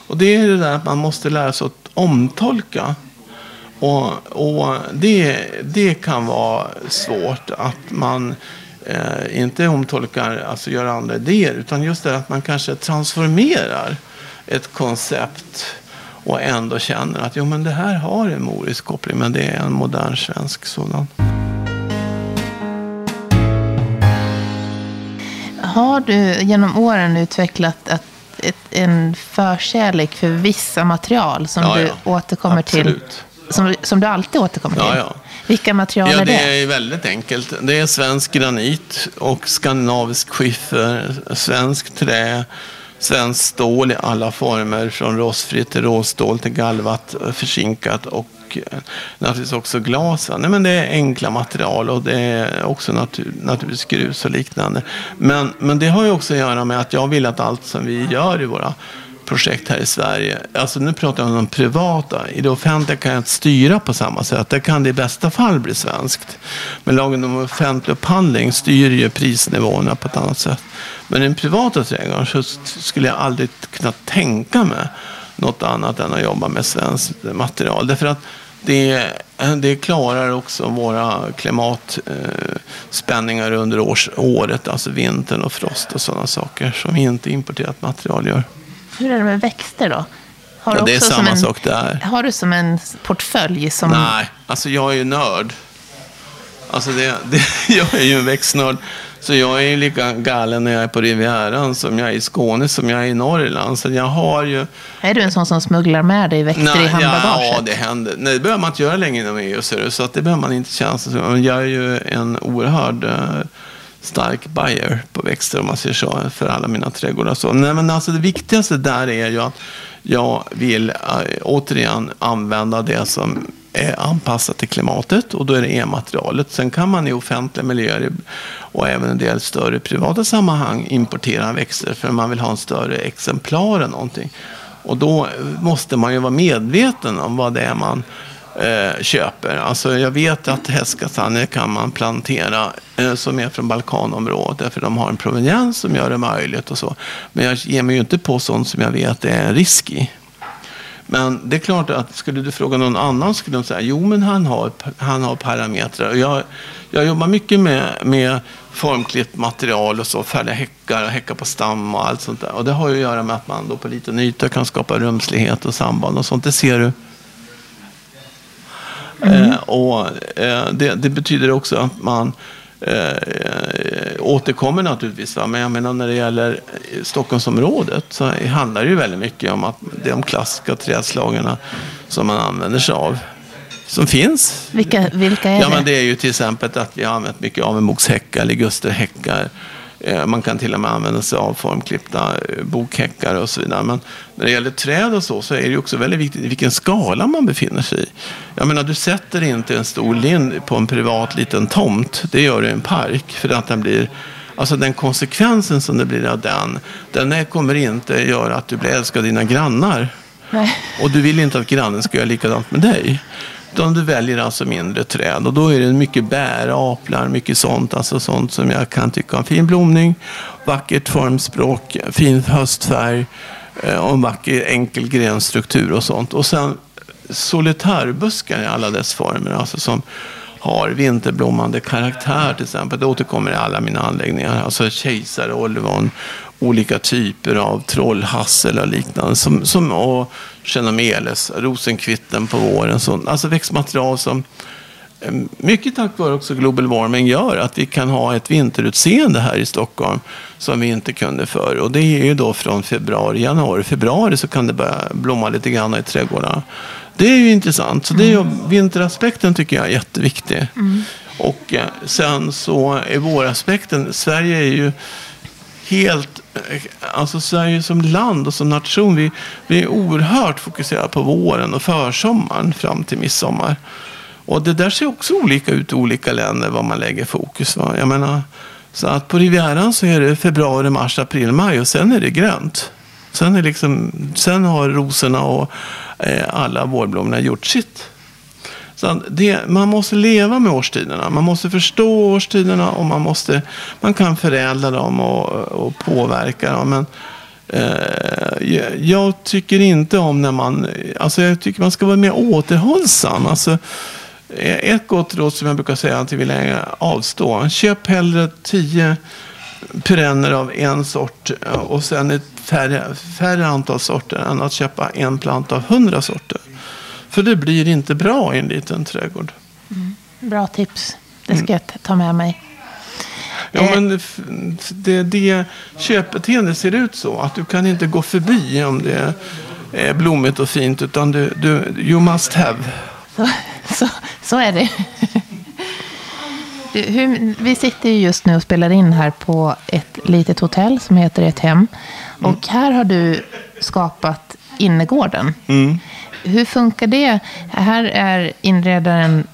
Och det är det där att man måste lära sig att omtolka. Och, och det, det kan vara svårt att man eh, inte omtolkar, alltså gör andra idéer, utan just det att man kanske transformerar ett koncept och ändå känner att jo, men det här har en morisk koppling, men det är en modern svensk sådan. Har du genom åren utvecklat ett, ett, en förkärlek för vissa material som ja, du ja. återkommer Absolut. till? Som, som du alltid återkommer till? Ja, ja. Vilka material ja, är det? Det är väldigt enkelt. Det är svensk granit och skandinavisk skiffer, svensk trä, svenskt stål i alla former. Från rostfritt till råstål till galvat, försinkat och eh, naturligtvis också glas. Nej, men det är enkla material och det är också natur, naturligtvis grus och liknande. Men, men det har ju också att göra med att jag vill att allt som vi gör i våra projekt här i Sverige. Alltså nu pratar jag om de privata. I det offentliga kan jag inte styra på samma sätt. Det kan det i bästa fall bli svenskt. Men lagen om offentlig upphandling styr ju prisnivåerna på ett annat sätt. Men i den privata trädgården så skulle jag aldrig kunna tänka mig något annat än att jobba med svenskt material. Därför att det, det klarar också våra klimatspänningar eh, under års, året, alltså vintern och frost och sådana saker som inte importerat material gör. Hur är det med växter då? Har ja, det är samma en, sak där. Har du som en portfölj? Som... Nej, alltså jag är ju nörd. Alltså det, det, jag är ju en växtnörd. Så jag är ju lika galen när jag är på Rivieran som jag är i Skåne, som jag är i Norrland. Så jag har ju... Är du en sån som smugglar med dig växter Nej, i handbagaget? Ja, det händer. Nej, det behöver man inte göra längre inom EU, så det behöver man inte känna sig Men jag är ju en oerhörd uh, stark buyer på växter, om man säger så, för alla mina trädgårdar. Så, nej, men alltså det viktigaste där är ju att jag vill äh, återigen använda det som är anpassat till klimatet och då är det e-materialet. Sen kan man i offentliga miljöer och även en del större privata sammanhang importera växter för man vill ha en större exemplar eller någonting. Och då måste man ju vara medveten om vad det är man eh, köper. Alltså jag vet att hästkastanjer kan man plantera eh, som är från Balkanområdet för de har en proveniens som gör det möjligt och så. Men jag ger mig ju inte på sånt som jag vet är en risk i. Men det är klart att skulle du fråga någon annan skulle de säga jo men han har, han har parametrar. Och jag, jag jobbar mycket med, med formklippt material och så, färdiga häckar och häckar på stam och allt sånt där. Och det har ju att göra med att man då på liten yta kan skapa rumslighet och samband och sånt. Det ser du. Mm. Eh, och eh, det, det, betyder också att man eh, återkommer naturligtvis. Va? Men jag menar när det gäller Stockholmsområdet så handlar det ju väldigt mycket om att det är de klassiska trädslagarna som man använder sig av. Som finns. Vilka, vilka är ja, det? Men det är ju till exempel att vi har använt mycket avelmogshäckar, ligusterhäckar, man kan till och med använda sig av formklippta eh, bokhäckar och så vidare. Men när det gäller träd och så, så är det också väldigt viktigt vilken skala man befinner sig i. Jag menar, du sätter inte en stor lind på en privat liten tomt. Det gör du i en park. För att den blir Alltså den konsekvensen som det blir av den, den kommer inte göra att du blir älskad av dina grannar. Nej. Och du vill inte att grannen ska göra likadant med dig. Utan du väljer alltså mindre träd och då är det mycket bär, aplar, mycket sånt. Alltså sånt som jag kan tycka om. Fin blomning, vackert formspråk, fin höstfärg eh, och en vacker enkel grenstruktur och sånt. Och sen solitärbuskar i alla dess former. Alltså som har vinterblommande karaktär till exempel. Det återkommer i alla mina anläggningar. Alltså kejsare, olivon, olika typer av trollhassel och liknande. Som, som, och Chenomeles, rosenkvitten på våren. Så, alltså växtmaterial som eh, mycket tack vare också global warming gör att vi kan ha ett vinterutseende här i Stockholm som vi inte kunde förr. Och det är ju då från februari, januari, februari så kan det börja blomma lite grann i trädgårdarna. Det är ju intressant. Så det är ju, mm. vinteraspekten tycker jag är jätteviktig. Mm. Och eh, sen så är våraspekten, Sverige är ju helt, alltså Sverige som land och som nation, vi, vi är oerhört fokuserade på våren och försommaren fram till midsommar. Och det där ser också olika ut i olika länder, vad man lägger fokus. på. Jag menar, så att på Rivieran så är det februari, mars, april, maj och sen är det grönt. Sen, är liksom, sen har rosorna och eh, alla vårblommorna gjort sitt. Så det, man måste leva med årstiderna. Man måste förstå årstiderna och man, måste, man kan förädla dem och, och påverka dem. Men, eh, jag tycker inte om när man... Alltså jag tycker man ska vara mer återhållsam. Alltså, eh, ett gott råd som jag brukar säga till vill avstå. Köp hellre tio perenner av en sort eh, och sen ett färre, färre antal sorter än att köpa en planta av hundra sorter. För det blir inte bra i en liten trädgård. Mm. Bra tips. Det ska jag ta med mig. Ja, eh. men det, det köpbeteendet ser ut så. Att du kan inte gå förbi om det är blommigt och fint. Utan du, du you must have. Så, så, så är det. Du, hur, vi sitter just nu och spelar in här på ett litet hotell som heter Ett Hem. Mm. Och här har du skapat innergården. Mm. Hur funkar det? Här är inredaren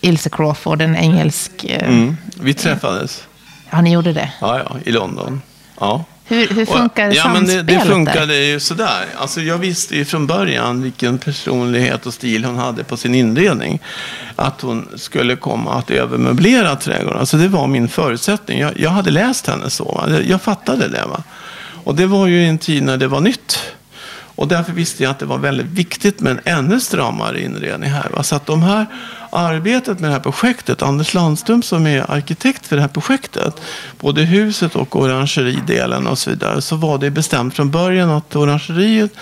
Ilse Crawford, en engelsk... Eh, mm. Vi träffades. Ja, ni gjorde det? Ja, ja i London. Ja. Hur, hur funkar och, ja, men det, det funkade ju sådär. Alltså, jag visste ju från början vilken personlighet och stil hon hade på sin inredning. Att hon skulle komma att övermöblera trädgården. Alltså, det var min förutsättning. Jag, jag hade läst henne så. Jag fattade det. Va? Och det var ju en tid när det var nytt. Och därför visste jag att det var väldigt viktigt med en ännu stramare inredning här. Va? Så att de här arbetet med det här projektet, Anders Landström som är arkitekt för det här projektet, både huset och orangeridelen och så vidare, så var det bestämt från början att orangeriet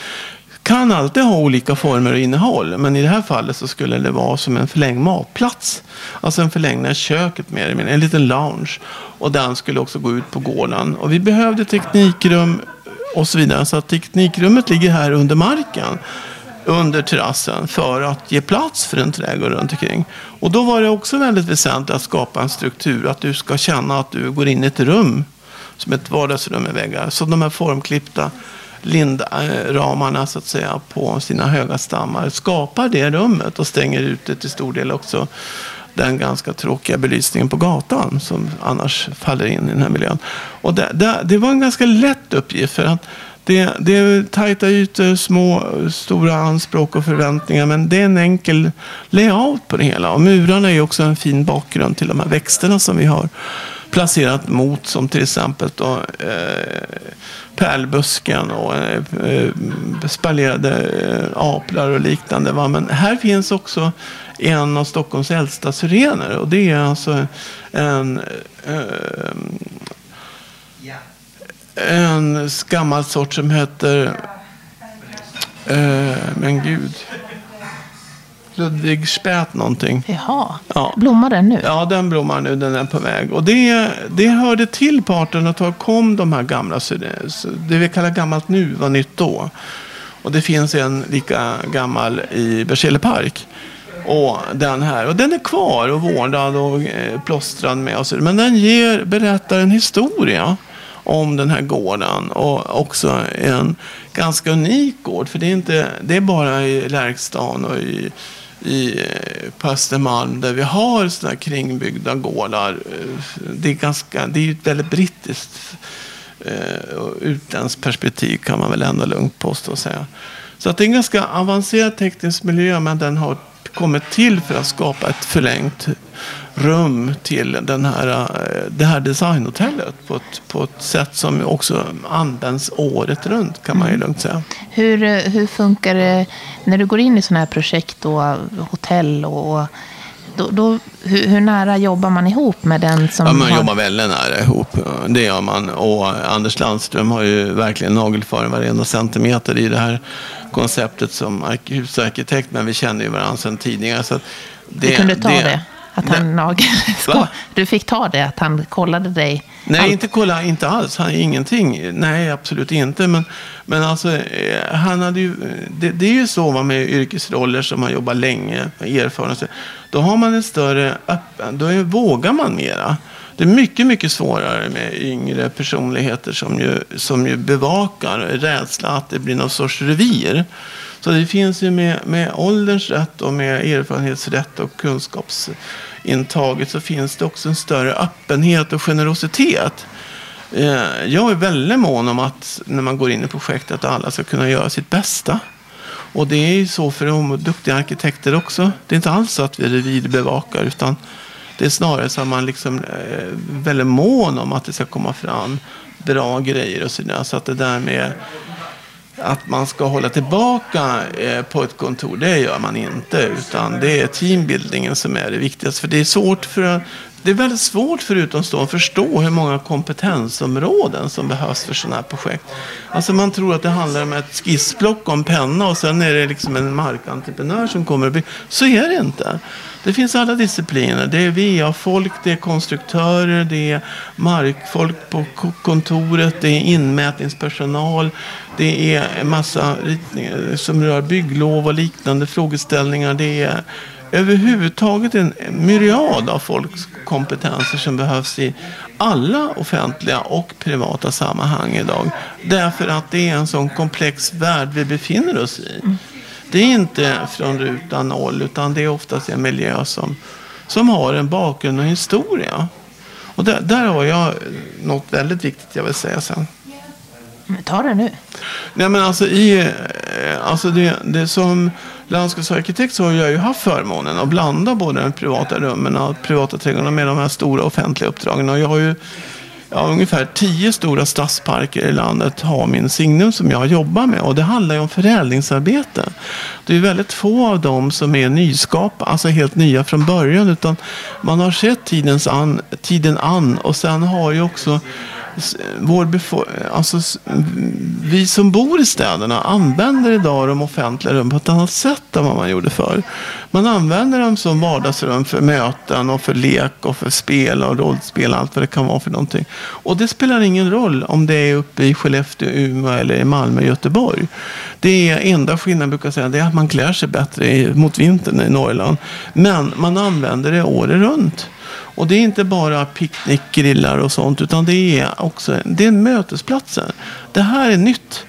kan alltid ha olika former och innehåll. Men i det här fallet så skulle det vara som en förlängd matplats. Alltså en förlängning av köket mer eller mindre. En liten lounge. Och den skulle också gå ut på gården. Och vi behövde teknikrum och så vidare. Så att teknikrummet ligger här under marken under terrassen för att ge plats för en trädgård runt omkring. Och då var det också väldigt väsentligt att skapa en struktur. Att du ska känna att du går in i ett rum som ett vardagsrum med väggar. Så de här formklippta lindramarna så att säga på sina höga stammar skapar det rummet och stänger ute till stor del också den ganska tråkiga belysningen på gatan som annars faller in i den här miljön. Och det, det, det var en ganska lätt uppgift för att det, det är tajta ytor, små, stora anspråk och förväntningar. Men det är en enkel layout på det hela. Och murarna är också en fin bakgrund till de här växterna som vi har placerat mot. Som till exempel då, eh, pärlbusken och eh, eh spaljerade eh, aplar och liknande. Va? Men här finns också en av Stockholms äldsta syrener. Och det är alltså en eh, en gammal sort som heter... Eh, men gud. Ludvig Spät någonting. Jaha, ja. blommar den nu? Ja, den blommar nu. Den är på väg. Och det, det hörde till på 1800-talet kom de här gamla. Det vi kallar gammalt nu var nytt då. Och det finns en lika gammal i Berzelii park. Och den här. Och den är kvar och vårdad och eh, plåstrad med. Och så. Men den ger, berättar en historia om den här gården. Och också en ganska unik gård. För det är, inte, det är bara i Lärkstan och i, i eh, på Östermalm där vi har sådana kringbyggda gårdar. Det är, ganska, det är ett väldigt brittiskt eh, och utländskt perspektiv kan man väl ändå lugnt påstå och säga. Så att det är en ganska avancerad teknisk miljö men den har kommit till för att skapa ett förlängt rum till den här, eh, det här designhotellet på ett, på ett sätt som också används året runt kan man ju mm. lugnt säga. Hur, eh, hur funkar det när du går in i sådana här projekt och hotell och då, då, hur, hur, nära jobbar man ihop med den som ja, man har... jobbar väldigt nära ihop. Det gör man. Och Anders Landström har ju verkligen nagelfarit varenda centimeter i det här konceptet som husarkitekt. Men vi känner ju varandra sedan tidigare. Så det, du kunde ta det? det att han nagel... Du fick ta det, att han kollade dig? Nej, allt. inte kolla, inte alls. Han, ingenting. Nej, absolut inte. Men, men alltså, eh, han hade ju, det, det är ju så med yrkesroller som man jobbar länge, erfarenhet. Då har man en större öppen, då är, vågar man mera. Det är mycket, mycket svårare med yngre personligheter som ju, som ju bevakar rädsla att det blir någon sorts revir. Så det finns ju med, med ålderns rätt och med erfarenhetsrätt och kunskapsintaget så finns det också en större öppenhet och generositet. Eh, jag är väldigt mån om att när man går in i projektet att alla ska kunna göra sitt bästa. Och det är ju så för de duktiga arkitekter också. Det är inte alls så att vi revirbevakar utan det är snarare så att man liksom är väldigt mån om att det ska komma fram bra grejer och sådär. Så att det där med att man ska hålla tillbaka eh, på ett kontor, det gör man inte. Utan det är teambuildingen som är det viktigaste. För det är svårt för det är väldigt svårt för utomstående att förstå hur många kompetensområden som behövs för sådana här projekt. Alltså man tror att det handlar om ett skissblock och en penna och sen är det liksom en markentreprenör som kommer att bygger. Så är det inte. Det finns alla discipliner. Det är VA-folk, det är konstruktörer, det är markfolk på kontoret, det är inmätningspersonal. Det är en massa ritningar som rör bygglov och liknande frågeställningar. Det är överhuvudtaget en myriad av folks kompetenser som behövs i alla offentliga och privata sammanhang idag. Därför att det är en sån komplex värld vi befinner oss i. Det är inte från ruta noll utan det är oftast en miljö som, som har en bakgrund och historia. Och där, där har jag något väldigt viktigt jag vill säga sen. Ta det nu. Nej, men alltså, i, eh, alltså det, det som landskapsarkitekt så har jag ju haft förmånen att blanda både de privata rummen och privata trädgårdarna med de här stora offentliga uppdragen. Och jag har ju ja, ungefär tio stora stadsparker i landet har min signum som jag jobbar med. Och det handlar ju om förädlingsarbete. Det är väldigt få av dem som är nyskap, alltså helt nya från början. Utan man har sett tidens an, tiden an och sen har ju också vår alltså, vi som bor i städerna använder idag de offentliga rummen på ett annat sätt än vad man gjorde förr. Man använder dem som vardagsrum för möten och för lek och för spel och rollspel och allt vad det kan vara för någonting. Och det spelar ingen roll om det är uppe i Skellefteå, Umeå eller i Malmö, Göteborg. Det är enda skillnaden brukar jag säga, det är att man klär sig bättre mot vintern i Norrland. Men man använder det året runt. Och det är inte bara picknickgrillar och sånt utan det är också det är mötesplatser. Det här är nytt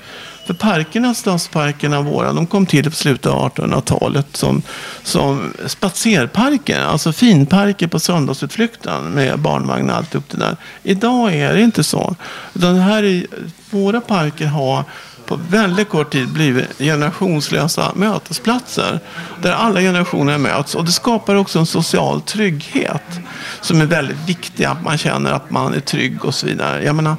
för parkerna, stadsparkerna våra, de kom till på slutet av 1800-talet som, som spatserparker. Alltså finparker på söndagsutflykten med barnvagn och allt upp det där. Idag är det inte så. Utan här är, våra parker har på väldigt kort tid blivit generationslösa mötesplatser. Där alla generationer möts. Och det skapar också en social trygghet. Som är väldigt viktig. Att man känner att man är trygg och så vidare. Jag menar,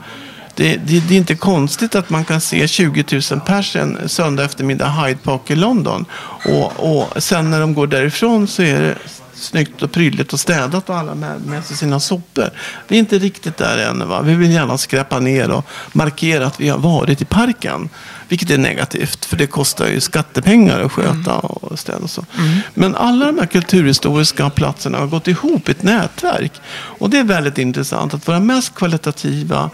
det, det, det, är inte konstigt att man kan se 20 000 pers en söndag eftermiddag Hyde Park i London. Och, och sen när de går därifrån så är det snyggt och prydligt och städat och alla med, med sig sina sopor. Vi är inte riktigt där än. Va? Vi vill gärna skräpa ner och markera att vi har varit i parken. Vilket är negativt, för det kostar ju skattepengar att sköta mm. och städa och så. Mm. Men alla de här kulturhistoriska platserna har gått ihop i ett nätverk. Och det är väldigt intressant att våra mest kvalitativa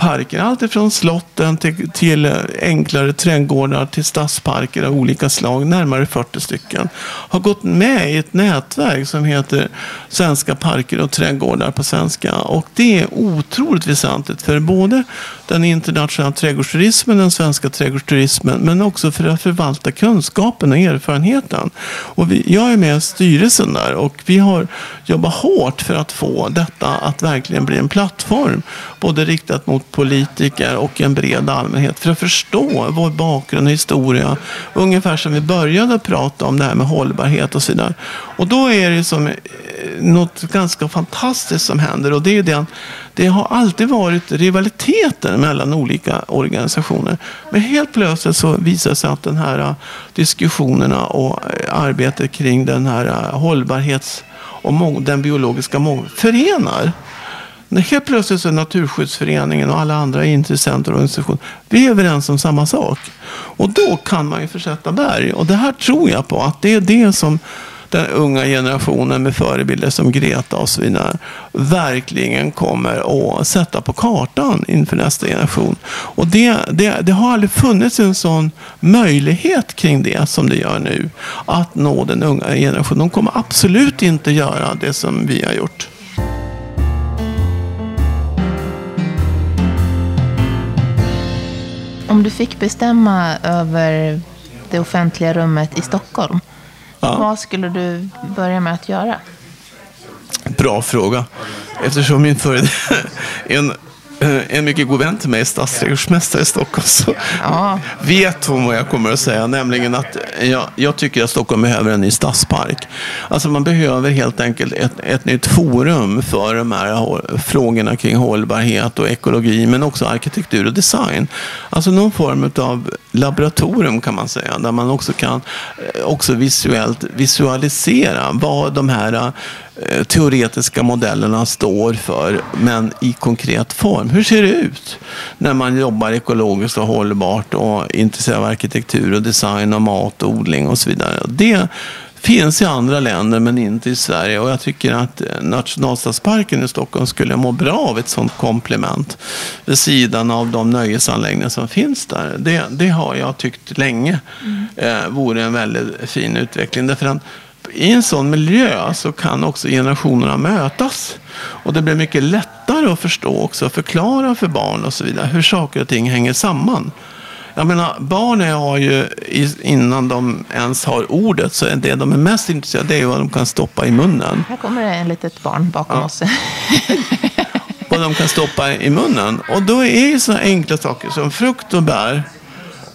parker. Allt ifrån slotten till, till enklare trädgårdar till stadsparker av olika slag, närmare 40 stycken, har gått med i ett nätverk som heter Svenska parker och trädgårdar på svenska. Och det är otroligt väsentligt för både den internationella trädgårdsturismen, den svenska trädgårdsturismen, men också för att förvalta kunskapen och erfarenheten. Och vi, jag är med i styrelsen där och vi har jobbat hårt för att få detta att verkligen bli en plattform, både riktat mot politiker och en bred allmänhet, för att förstå vår bakgrund och historia. Ungefär som vi började prata om det här med hållbarhet och så vidare. Och då är det som eh, något ganska fantastiskt som händer och det är den det har alltid varit rivaliteter mellan olika organisationer. Men helt plötsligt så visar det sig att den här eh, diskussionerna och eh, arbetet kring den här hållbarhets och den biologiska mångfalden förenar. Helt plötsligt så är Naturskyddsföreningen och alla andra intressenter och organisationer vi är överens om samma sak. Och då kan man ju försätta berg. Och det här tror jag på att det är det som den unga generationen med förebilder som Greta och så vidare verkligen kommer att sätta på kartan inför nästa generation. Och det, det, det har aldrig funnits en sån möjlighet kring det som det gör nu. Att nå den unga generationen. De kommer absolut inte göra det som vi har gjort. Om du fick bestämma över det offentliga rummet i Stockholm, Ja. Vad skulle du börja med att göra? Bra fråga. Eftersom min före en en mycket god vän till mig, stadsträdgårdsmästare i Stockholm, så ja. vet hon vad jag kommer att säga. Nämligen att jag, jag, tycker att Stockholm behöver en ny stadspark. Alltså man behöver helt enkelt ett, ett nytt forum för de här frågorna kring hållbarhet och ekologi, men också arkitektur och design. Alltså någon form av laboratorium kan man säga, där man också kan eh, också visuellt visualisera vad de här eh, teoretiska modellerna står för, men i konkret form. Hur ser det ut när man jobbar ekologiskt och hållbart och intresserad av arkitektur och design och mat och odling och så vidare. Det finns i andra länder men inte i Sverige och jag tycker att nationalstadsparken i Stockholm skulle må bra av ett sådant komplement vid sidan av de nöjesanläggningar som finns där. Det, det har jag tyckt länge mm. eh, vore en väldigt fin utveckling. Därför att i en sån miljö så kan också generationerna mötas. Och det blir mycket lättare att förstå också, förklara för barn och så vidare hur saker och ting hänger samman. Jag menar, barnen har ju innan de ens har ordet så är det de är mest intresserade av vad de kan stoppa i munnen. Här kommer det en litet barn bakom ja. oss. vad de kan stoppa i munnen. Och då är det så enkla saker som frukt och bär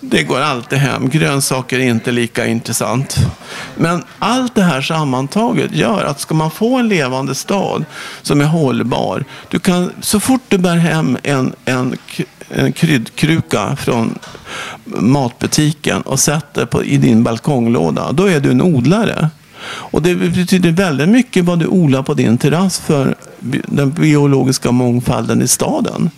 det går alltid hem. Grönsaker är inte lika intressant. Men allt det här sammantaget gör att ska man få en levande stad som är hållbar. Du kan, så fort du bär hem en, en, en kryddkruka från matbutiken och sätter på, i din balkonglåda. Då är du en odlare. Och det betyder väldigt mycket vad du odlar på din terrass för den biologiska mångfalden i staden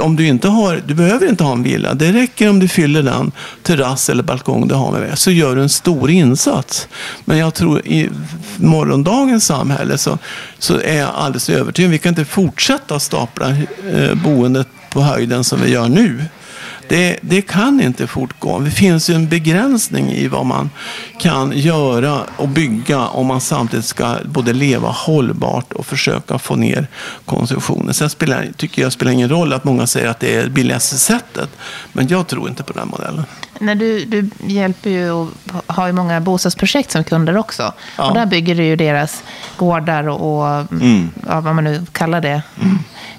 om du inte har, du behöver inte ha en villa. Det räcker om du fyller den terrass eller balkong du har med, så gör du en stor insats. Men jag tror i morgondagens samhälle så, så är jag alldeles övertygad. Vi kan inte fortsätta stapla eh, boendet på höjden som vi gör nu. Det, det kan inte fortgå. Det finns ju en begränsning i vad man kan göra och bygga om man samtidigt ska både leva hållbart och försöka få ner konsumtionen. Sen spelar, tycker jag spelar ingen roll att många säger att det är det billigaste sättet. Men jag tror inte på den modellen. När du, du hjälper ju och har ju många bostadsprojekt som kunder också. Ja. Och där bygger du ju deras gårdar och, och Mm. ja, vad man nu kallar det.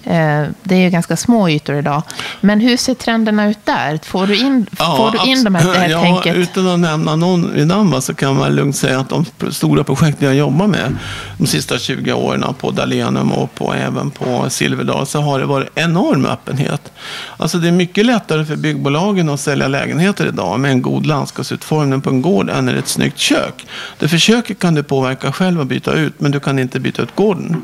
Eh, Det är ju ganska små ytor idag. Men hur ser trenderna ut där? Får du in, får du in de här, det här ja, tänket? Utan att nämna någon vid namn va, så kan man lugnt säga att de stora projekt jag jobbar jobbat med de sista 20 åren på Dalenum och på, även på Silverdal så har det varit enorm öppenhet. Alltså det är mycket lättare för byggbolagen att sälja lägenheter idag med en god landskapsutformning på en gård än ett snyggt kök. Det försöker köket kan du påverka själv och byta ut men du kan inte byta ut gården.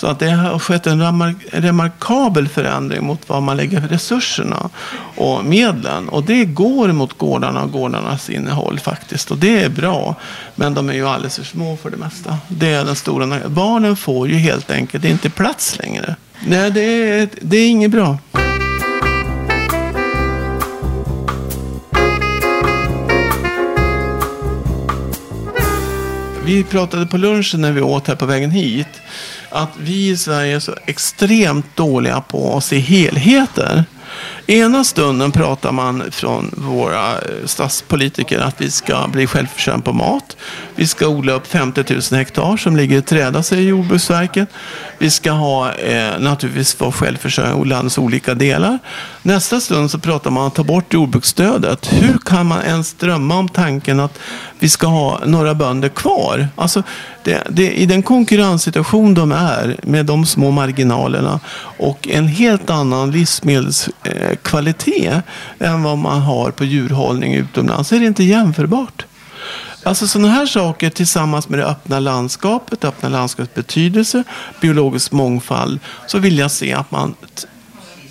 Så att det har skett en remarkabel förändring mot vad man lägger för resurserna och medlen. Och det går mot gårdarna och gårdarnas innehåll faktiskt. Och det är bra. Men de är ju alldeles för små för det mesta. Det är den stora Barnen får ju helt enkelt inte plats längre. Nej, det är, det är inget bra. Vi pratade på lunchen när vi åt här på vägen hit. Att vi i Sverige är så extremt dåliga på att se helheter. Ena stunden pratar man från våra eh, statspolitiker att vi ska bli självförsörjande på mat. Vi ska odla upp 50 000 hektar som ligger i träda, säger Jordbruksverket. Vi ska ha, eh, naturligtvis vara självförsörjande i landets olika delar. Nästa stund så pratar man om att ta bort jordbruksstödet. Hur kan man ens drömma om tanken att vi ska ha några bönder kvar? Alltså, det, det, I den konkurrenssituation de är med de små marginalerna och en helt annan livsmedels eh, kvalitet än vad man har på djurhållning utomlands så är det inte jämförbart. Alltså sådana här saker tillsammans med det öppna landskapet, öppna landskapets betydelse, biologisk mångfald, så vill jag se att man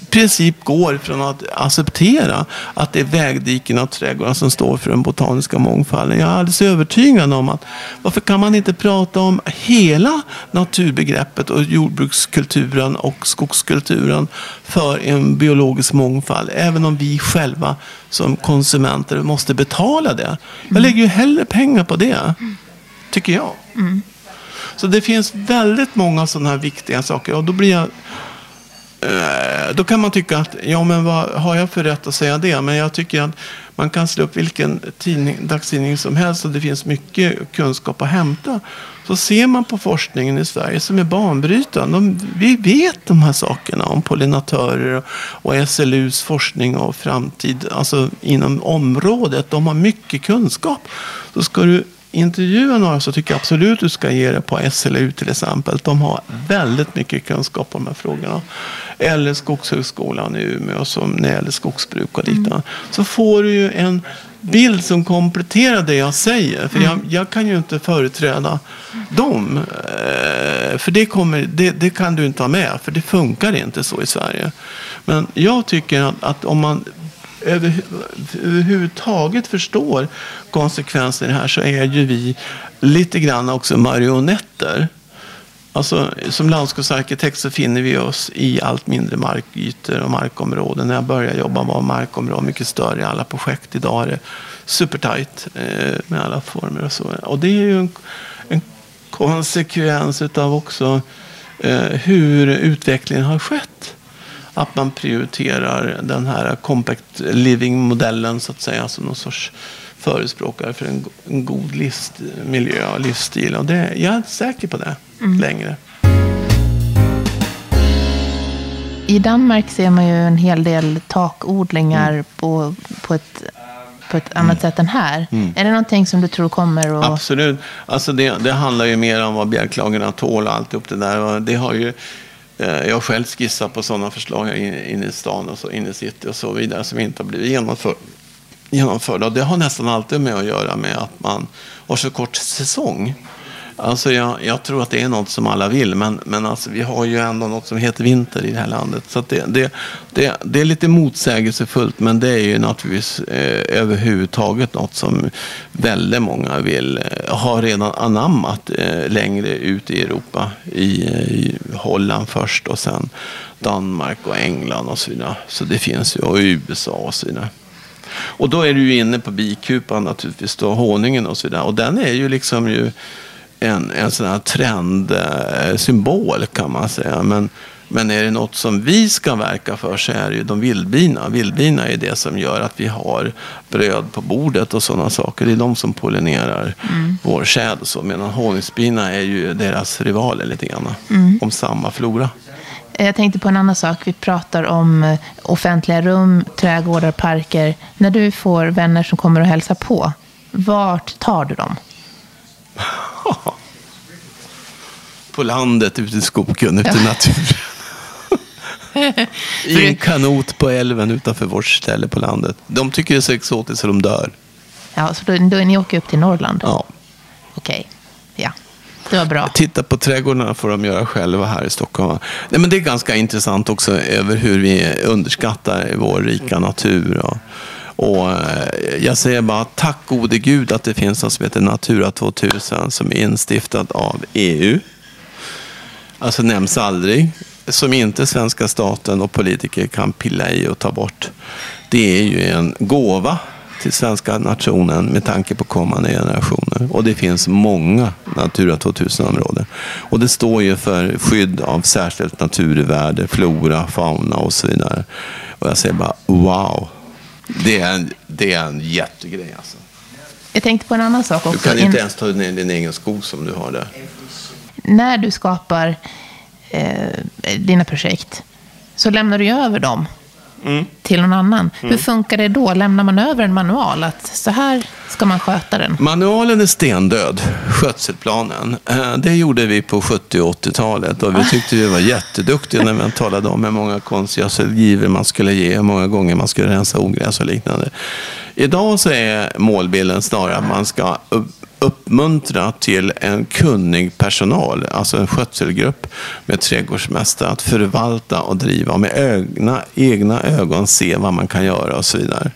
princip går från att acceptera att det är vägdiken och trädgårdar som står för den botaniska mångfalden. Jag är alldeles övertygad om att varför kan man inte prata om hela naturbegreppet och jordbrukskulturen och skogskulturen för en biologisk mångfald, även om vi själva som konsumenter måste betala det. Jag lägger ju hellre pengar på det, tycker jag. Så det finns väldigt många sådana här viktiga saker och då blir jag Eh, då kan man tycka att, ja men vad har jag för rätt att säga det? Men jag tycker att man kan slå upp vilken tidning, dagstidning som helst och det finns mycket kunskap att hämta. Så ser man på forskningen i Sverige som är banbrytande. De, vi vet de här sakerna om pollinatörer och, och SLUs forskning och framtid. Alltså inom området. De har mycket kunskap. Så ska du intervjua några så tycker jag absolut du ska ge det på SLU till exempel. De har väldigt mycket kunskap om de här frågorna. Eller Skogshögskolan i Umeå som när det gäller skogsbruk och liknande. Så får du ju en bild som kompletterar det jag säger. För jag, jag kan ju inte företräda dem. Eh, För det, kommer, det, det kan du inte ha med. För det funkar inte så i Sverige. Men jag tycker att, att om man över, överhuvudtaget förstår konsekvenserna här så är ju vi lite grann också marionetter. Alltså, som landskapsarkitekt så finner vi oss i allt mindre markytor och markområden. När jag började jobba var markområden mycket större i alla projekt. Idag är det supertajt eh, med alla former och så. Och det är ju en, en konsekvens utav också eh, hur utvecklingen har skett att man prioriterar den här compact living-modellen så att säga som någon sorts förespråkare för en, en god livsmiljö och livsstil. Och det, jag är inte säker på det längre. I Danmark ser man ju en hel del takodlingar på, på ett, på ett annat sätt än här. Är det någonting som du tror kommer att... Absolut. Alltså det, det handlar ju mer om vad bjälklagarna tål och alltihop det där. Det har ju, Eh, jag har själv skissat på sådana förslag inne i stan och så, inne i city och så vidare som inte har blivit genomför, genomförda. Och det har nästan alltid med att göra med att man har så kort säsong. Alltså jag, jag, tror att det är något som alla vill, men, men alltså vi har ju ändå något som heter vinter i det här landet. Så det, det, det, det, är lite motsägelsefullt, men det är ju naturligtvis eh, överhuvudtaget något som väldigt många vill eh, ha redan anammat eh, längre ut i Europa. I, I, Holland först och sen Danmark och England och så vidare. Så det finns ju, och USA och så vidare. Och då är du ju inne på bikupan naturligtvis, då, honungen och så vidare. Och den är ju liksom ju en, en sån här trendsymbol kan man säga. Men, men är det något som vi ska verka för så är det ju de vildbina. Vildbina är det som gör att vi har bröd på bordet och sådana saker. Det är de som pollinerar mm. vår säd och så. Medan honungsbina är ju deras rivaler lite grann. Mm. Om samma flora. Jag tänkte på en annan sak. Vi pratar om eh, offentliga rum, trädgårdar, parker. När du får vänner som kommer och hälsar på, vart tar du dem? på landet, ute i skogen, ute i naturen. I en kanot på älven utanför vårt ställe på landet. De tycker det är så exotiskt så de dör. Ja, så då, då ni åker upp till Norrland? Ja. Okej, ja. Det var bra. Titta på trädgårdarna får de göra själva här i Stockholm. Nej, men det är ganska intressant också över hur vi underskattar vår rika natur. Och, och eh, jag säger bara tack gode gud att det finns något som heter Natura 2000 som är instiftat av EU. Alltså nämns aldrig. Som inte svenska staten och politiker kan pilla i och ta bort. Det är ju en gåva till svenska nationen med tanke på kommande generationer. Och det finns många Natura 2000-områden. Och det står ju för skydd av särskilt naturvärde, flora, fauna och så vidare. Och jag säger bara wow. Det är en, det är en jättegrej alltså. Jag tänkte på en annan sak också. Du kan inte ens ta ner din egen skog som du har där. När du skapar eh, dina projekt så lämnar du över dem mm. till någon annan. Mm. Hur funkar det då? Lämnar man över en manual? Att så här ska man sköta den? Manualen är stendöd, skötselplanen. Eh, det gjorde vi på 70 och 80-talet och vi tyckte vi var jätteduktiga när vi talade om hur många konstgödselgivor man skulle ge, hur många gånger man skulle rensa ogräs och liknande. Idag så är målbilden snarare att man ska uppmuntra till en kunnig personal, alltså en skötselgrupp med trädgårdsmästare, att förvalta och driva och med egna, egna ögon se vad man kan göra och så vidare.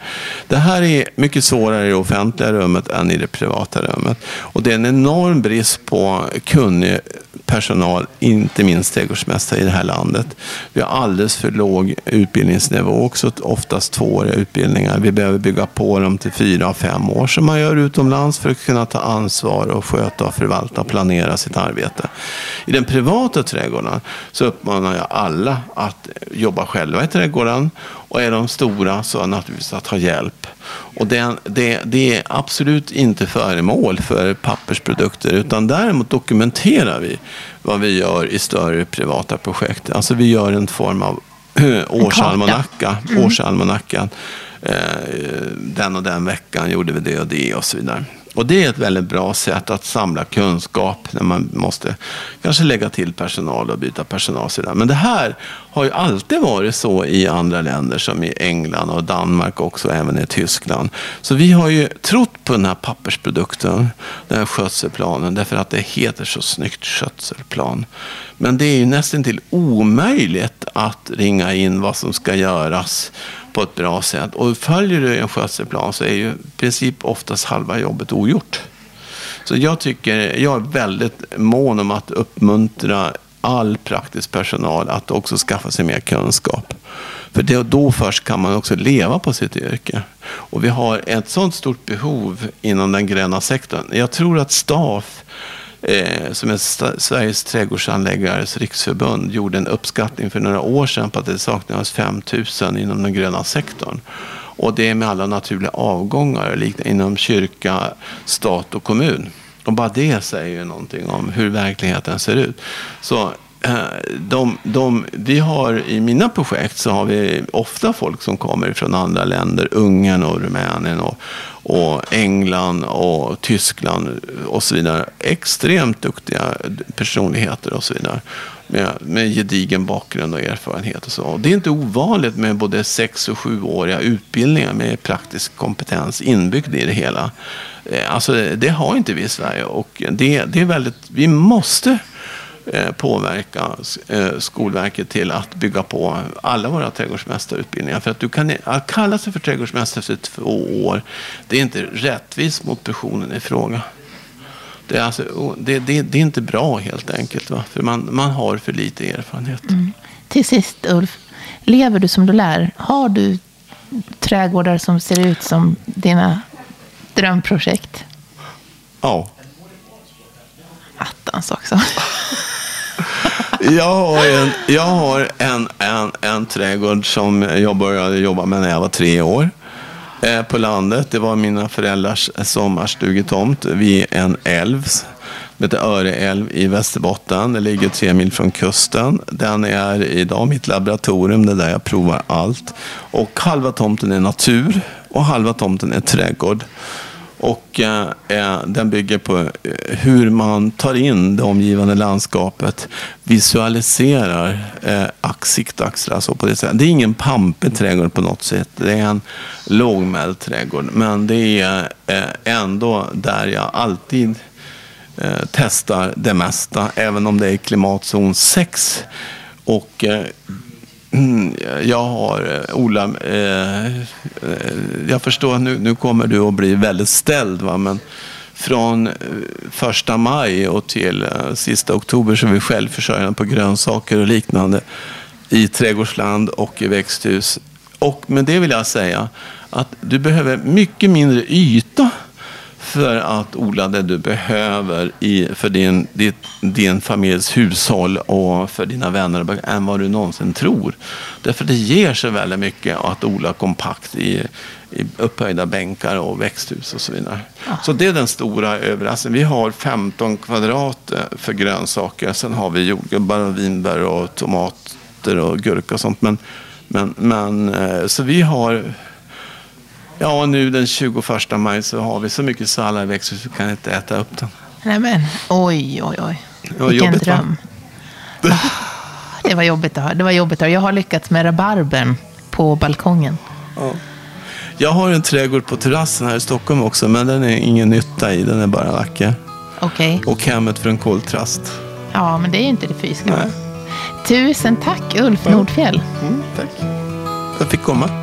Det här är mycket svårare i det offentliga rummet än i det privata rummet. Och det är en enorm brist på kunnig personal, inte minst trädgårdsmästare i det här landet. Vi har alldeles för låg utbildningsnivå, också oftast tvååriga utbildningar. Vi behöver bygga på dem till fyra, fem år som man gör utomlands för att kunna ta ansvar och sköta, förvalta och planera sitt arbete. I den privata trädgården så uppmanar jag alla att jobba själva i trädgården och är de stora så naturligtvis att ha hjälp. Och det, det, det, är absolut inte föremål för pappersprodukter utan däremot dokumenterar vi vad vi gör i större privata projekt. Alltså vi gör en form av årsalmanacka. Mm. årsalmanacka. Eh, den och den veckan gjorde vi det och det och så vidare. Och det är ett väldigt bra sätt att samla kunskap när man måste kanske lägga till personal och byta personal. Men det här har ju alltid varit så i andra länder som i England och Danmark också, även i Tyskland. Så vi har ju trott på den här pappersprodukten, den här skötselplanen, därför att det heter så snyggt skötselplan. Men det är ju nästan till omöjligt att ringa in vad som ska göras på ett bra sätt. Och följer du en skötselplan så är ju i princip oftast halva jobbet ogjort. Så jag tycker, jag är väldigt mån om att uppmuntra all praktisk personal att också skaffa sig mer kunskap. För det, då först kan man också leva på sitt yrke. Och vi har ett sådant stort behov inom den gröna sektorn. Jag tror att staff eh, som är Sveriges trädgårdsanläggares riksförbund, gjorde en uppskattning för några år sedan på att det saknades 5 000 inom den gröna sektorn. Och det är med alla naturliga avgångar inom kyrka, stat och kommun. Och bara det säger ju någonting om hur verkligheten ser ut. Så eh, de, de, vi har, I mina projekt så har vi ofta folk som kommer från andra länder, Ungern och Rumänien och, och England och Tyskland och så vidare. Extremt duktiga personligheter och så vidare. med, med gedigen bakgrund och erfarenhet och så. Och det är inte ovanligt med både sex och sjuåriga utbildningar med praktisk kompetens inbyggd i det hela. Eh, alltså det har inte vi i Sverige och det, det är väldigt, vi måste påverka eh, Skolverket till att bygga på alla våra trädgårdsmästarutbildningar. För att du kan att kalla sig för trädgårdsmästare efter två år, det är inte rättvist mot personen i fråga. Det är, alltså, det, det, det är inte bra helt enkelt, va? för man, man har för lite erfarenhet. Mm. Till sist Ulf, lever du som du lär? Har du trädgårdar som ser ut som dina drömprojekt? Ja. Attans också. jag har, en, jag har en, en, en trädgård som jag började jobba med när jag var tre år. Eh, på landet. Det var mina föräldrars sommarstugetomt vid en älv. Det heter Öreälv i Västerbotten. Det ligger tre mil från kusten. Den är idag mitt laboratorium. Det är där jag provar allt. Och halva tomten är natur och halva tomten är trädgård. Och eh, eh, den bygger på eh, hur man tar in det omgivande landskapet, visualiserar eh, siktaxlar. Alltså på det, sättet. det är ingen pampig trädgård på något sätt. Det är en lågmäld trädgård. Men det är eh, ändå där jag alltid eh, testar det mesta, även om det är klimatzon 6. Och eh, Mm, jag har, eh, Ola, eh, eh, jag förstår att nu, nu kommer du att bli väldigt ställd, va? men från eh, första maj och till sista oktober så är vi självförsörjande på grönsaker och liknande i trädgårdsland och i växthus. Och med det vill jag säga att du behöver mycket mindre yta för att odla det du behöver i, för din, din, din familjs hushåll och för dina vänner än vad du någonsin tror. Därför det ger sig väldigt mycket att odla kompakt i, i upphöjda bänkar och växthus och så vidare. Ja. Så det är den stora överraskningen. Vi har 15 kvadrat eh, för grönsaker. Sen har vi jordgubbar och vinbär och tomater och gurka och sånt. Men, men, men, eh, så vi har Ja, nu den 21 maj så har vi så mycket sallad i växthus så vi kan inte äta upp den. Nej men, oj, oj, oj. Vilken jobbigt, dröm. Va? det var jobbigt att höra. Det var jobbigt att höra. Jag har lyckats med rabarbern på balkongen. Ja. Jag har en trädgård på terrassen här i Stockholm också, men den är ingen nytta i. Den är bara vacker. Okej. Okay. Och hemmet för en koltrast. Ja, men det är ju inte det fysiska. Tusen tack Ulf Nordfjell. Mm, tack. Jag fick komma.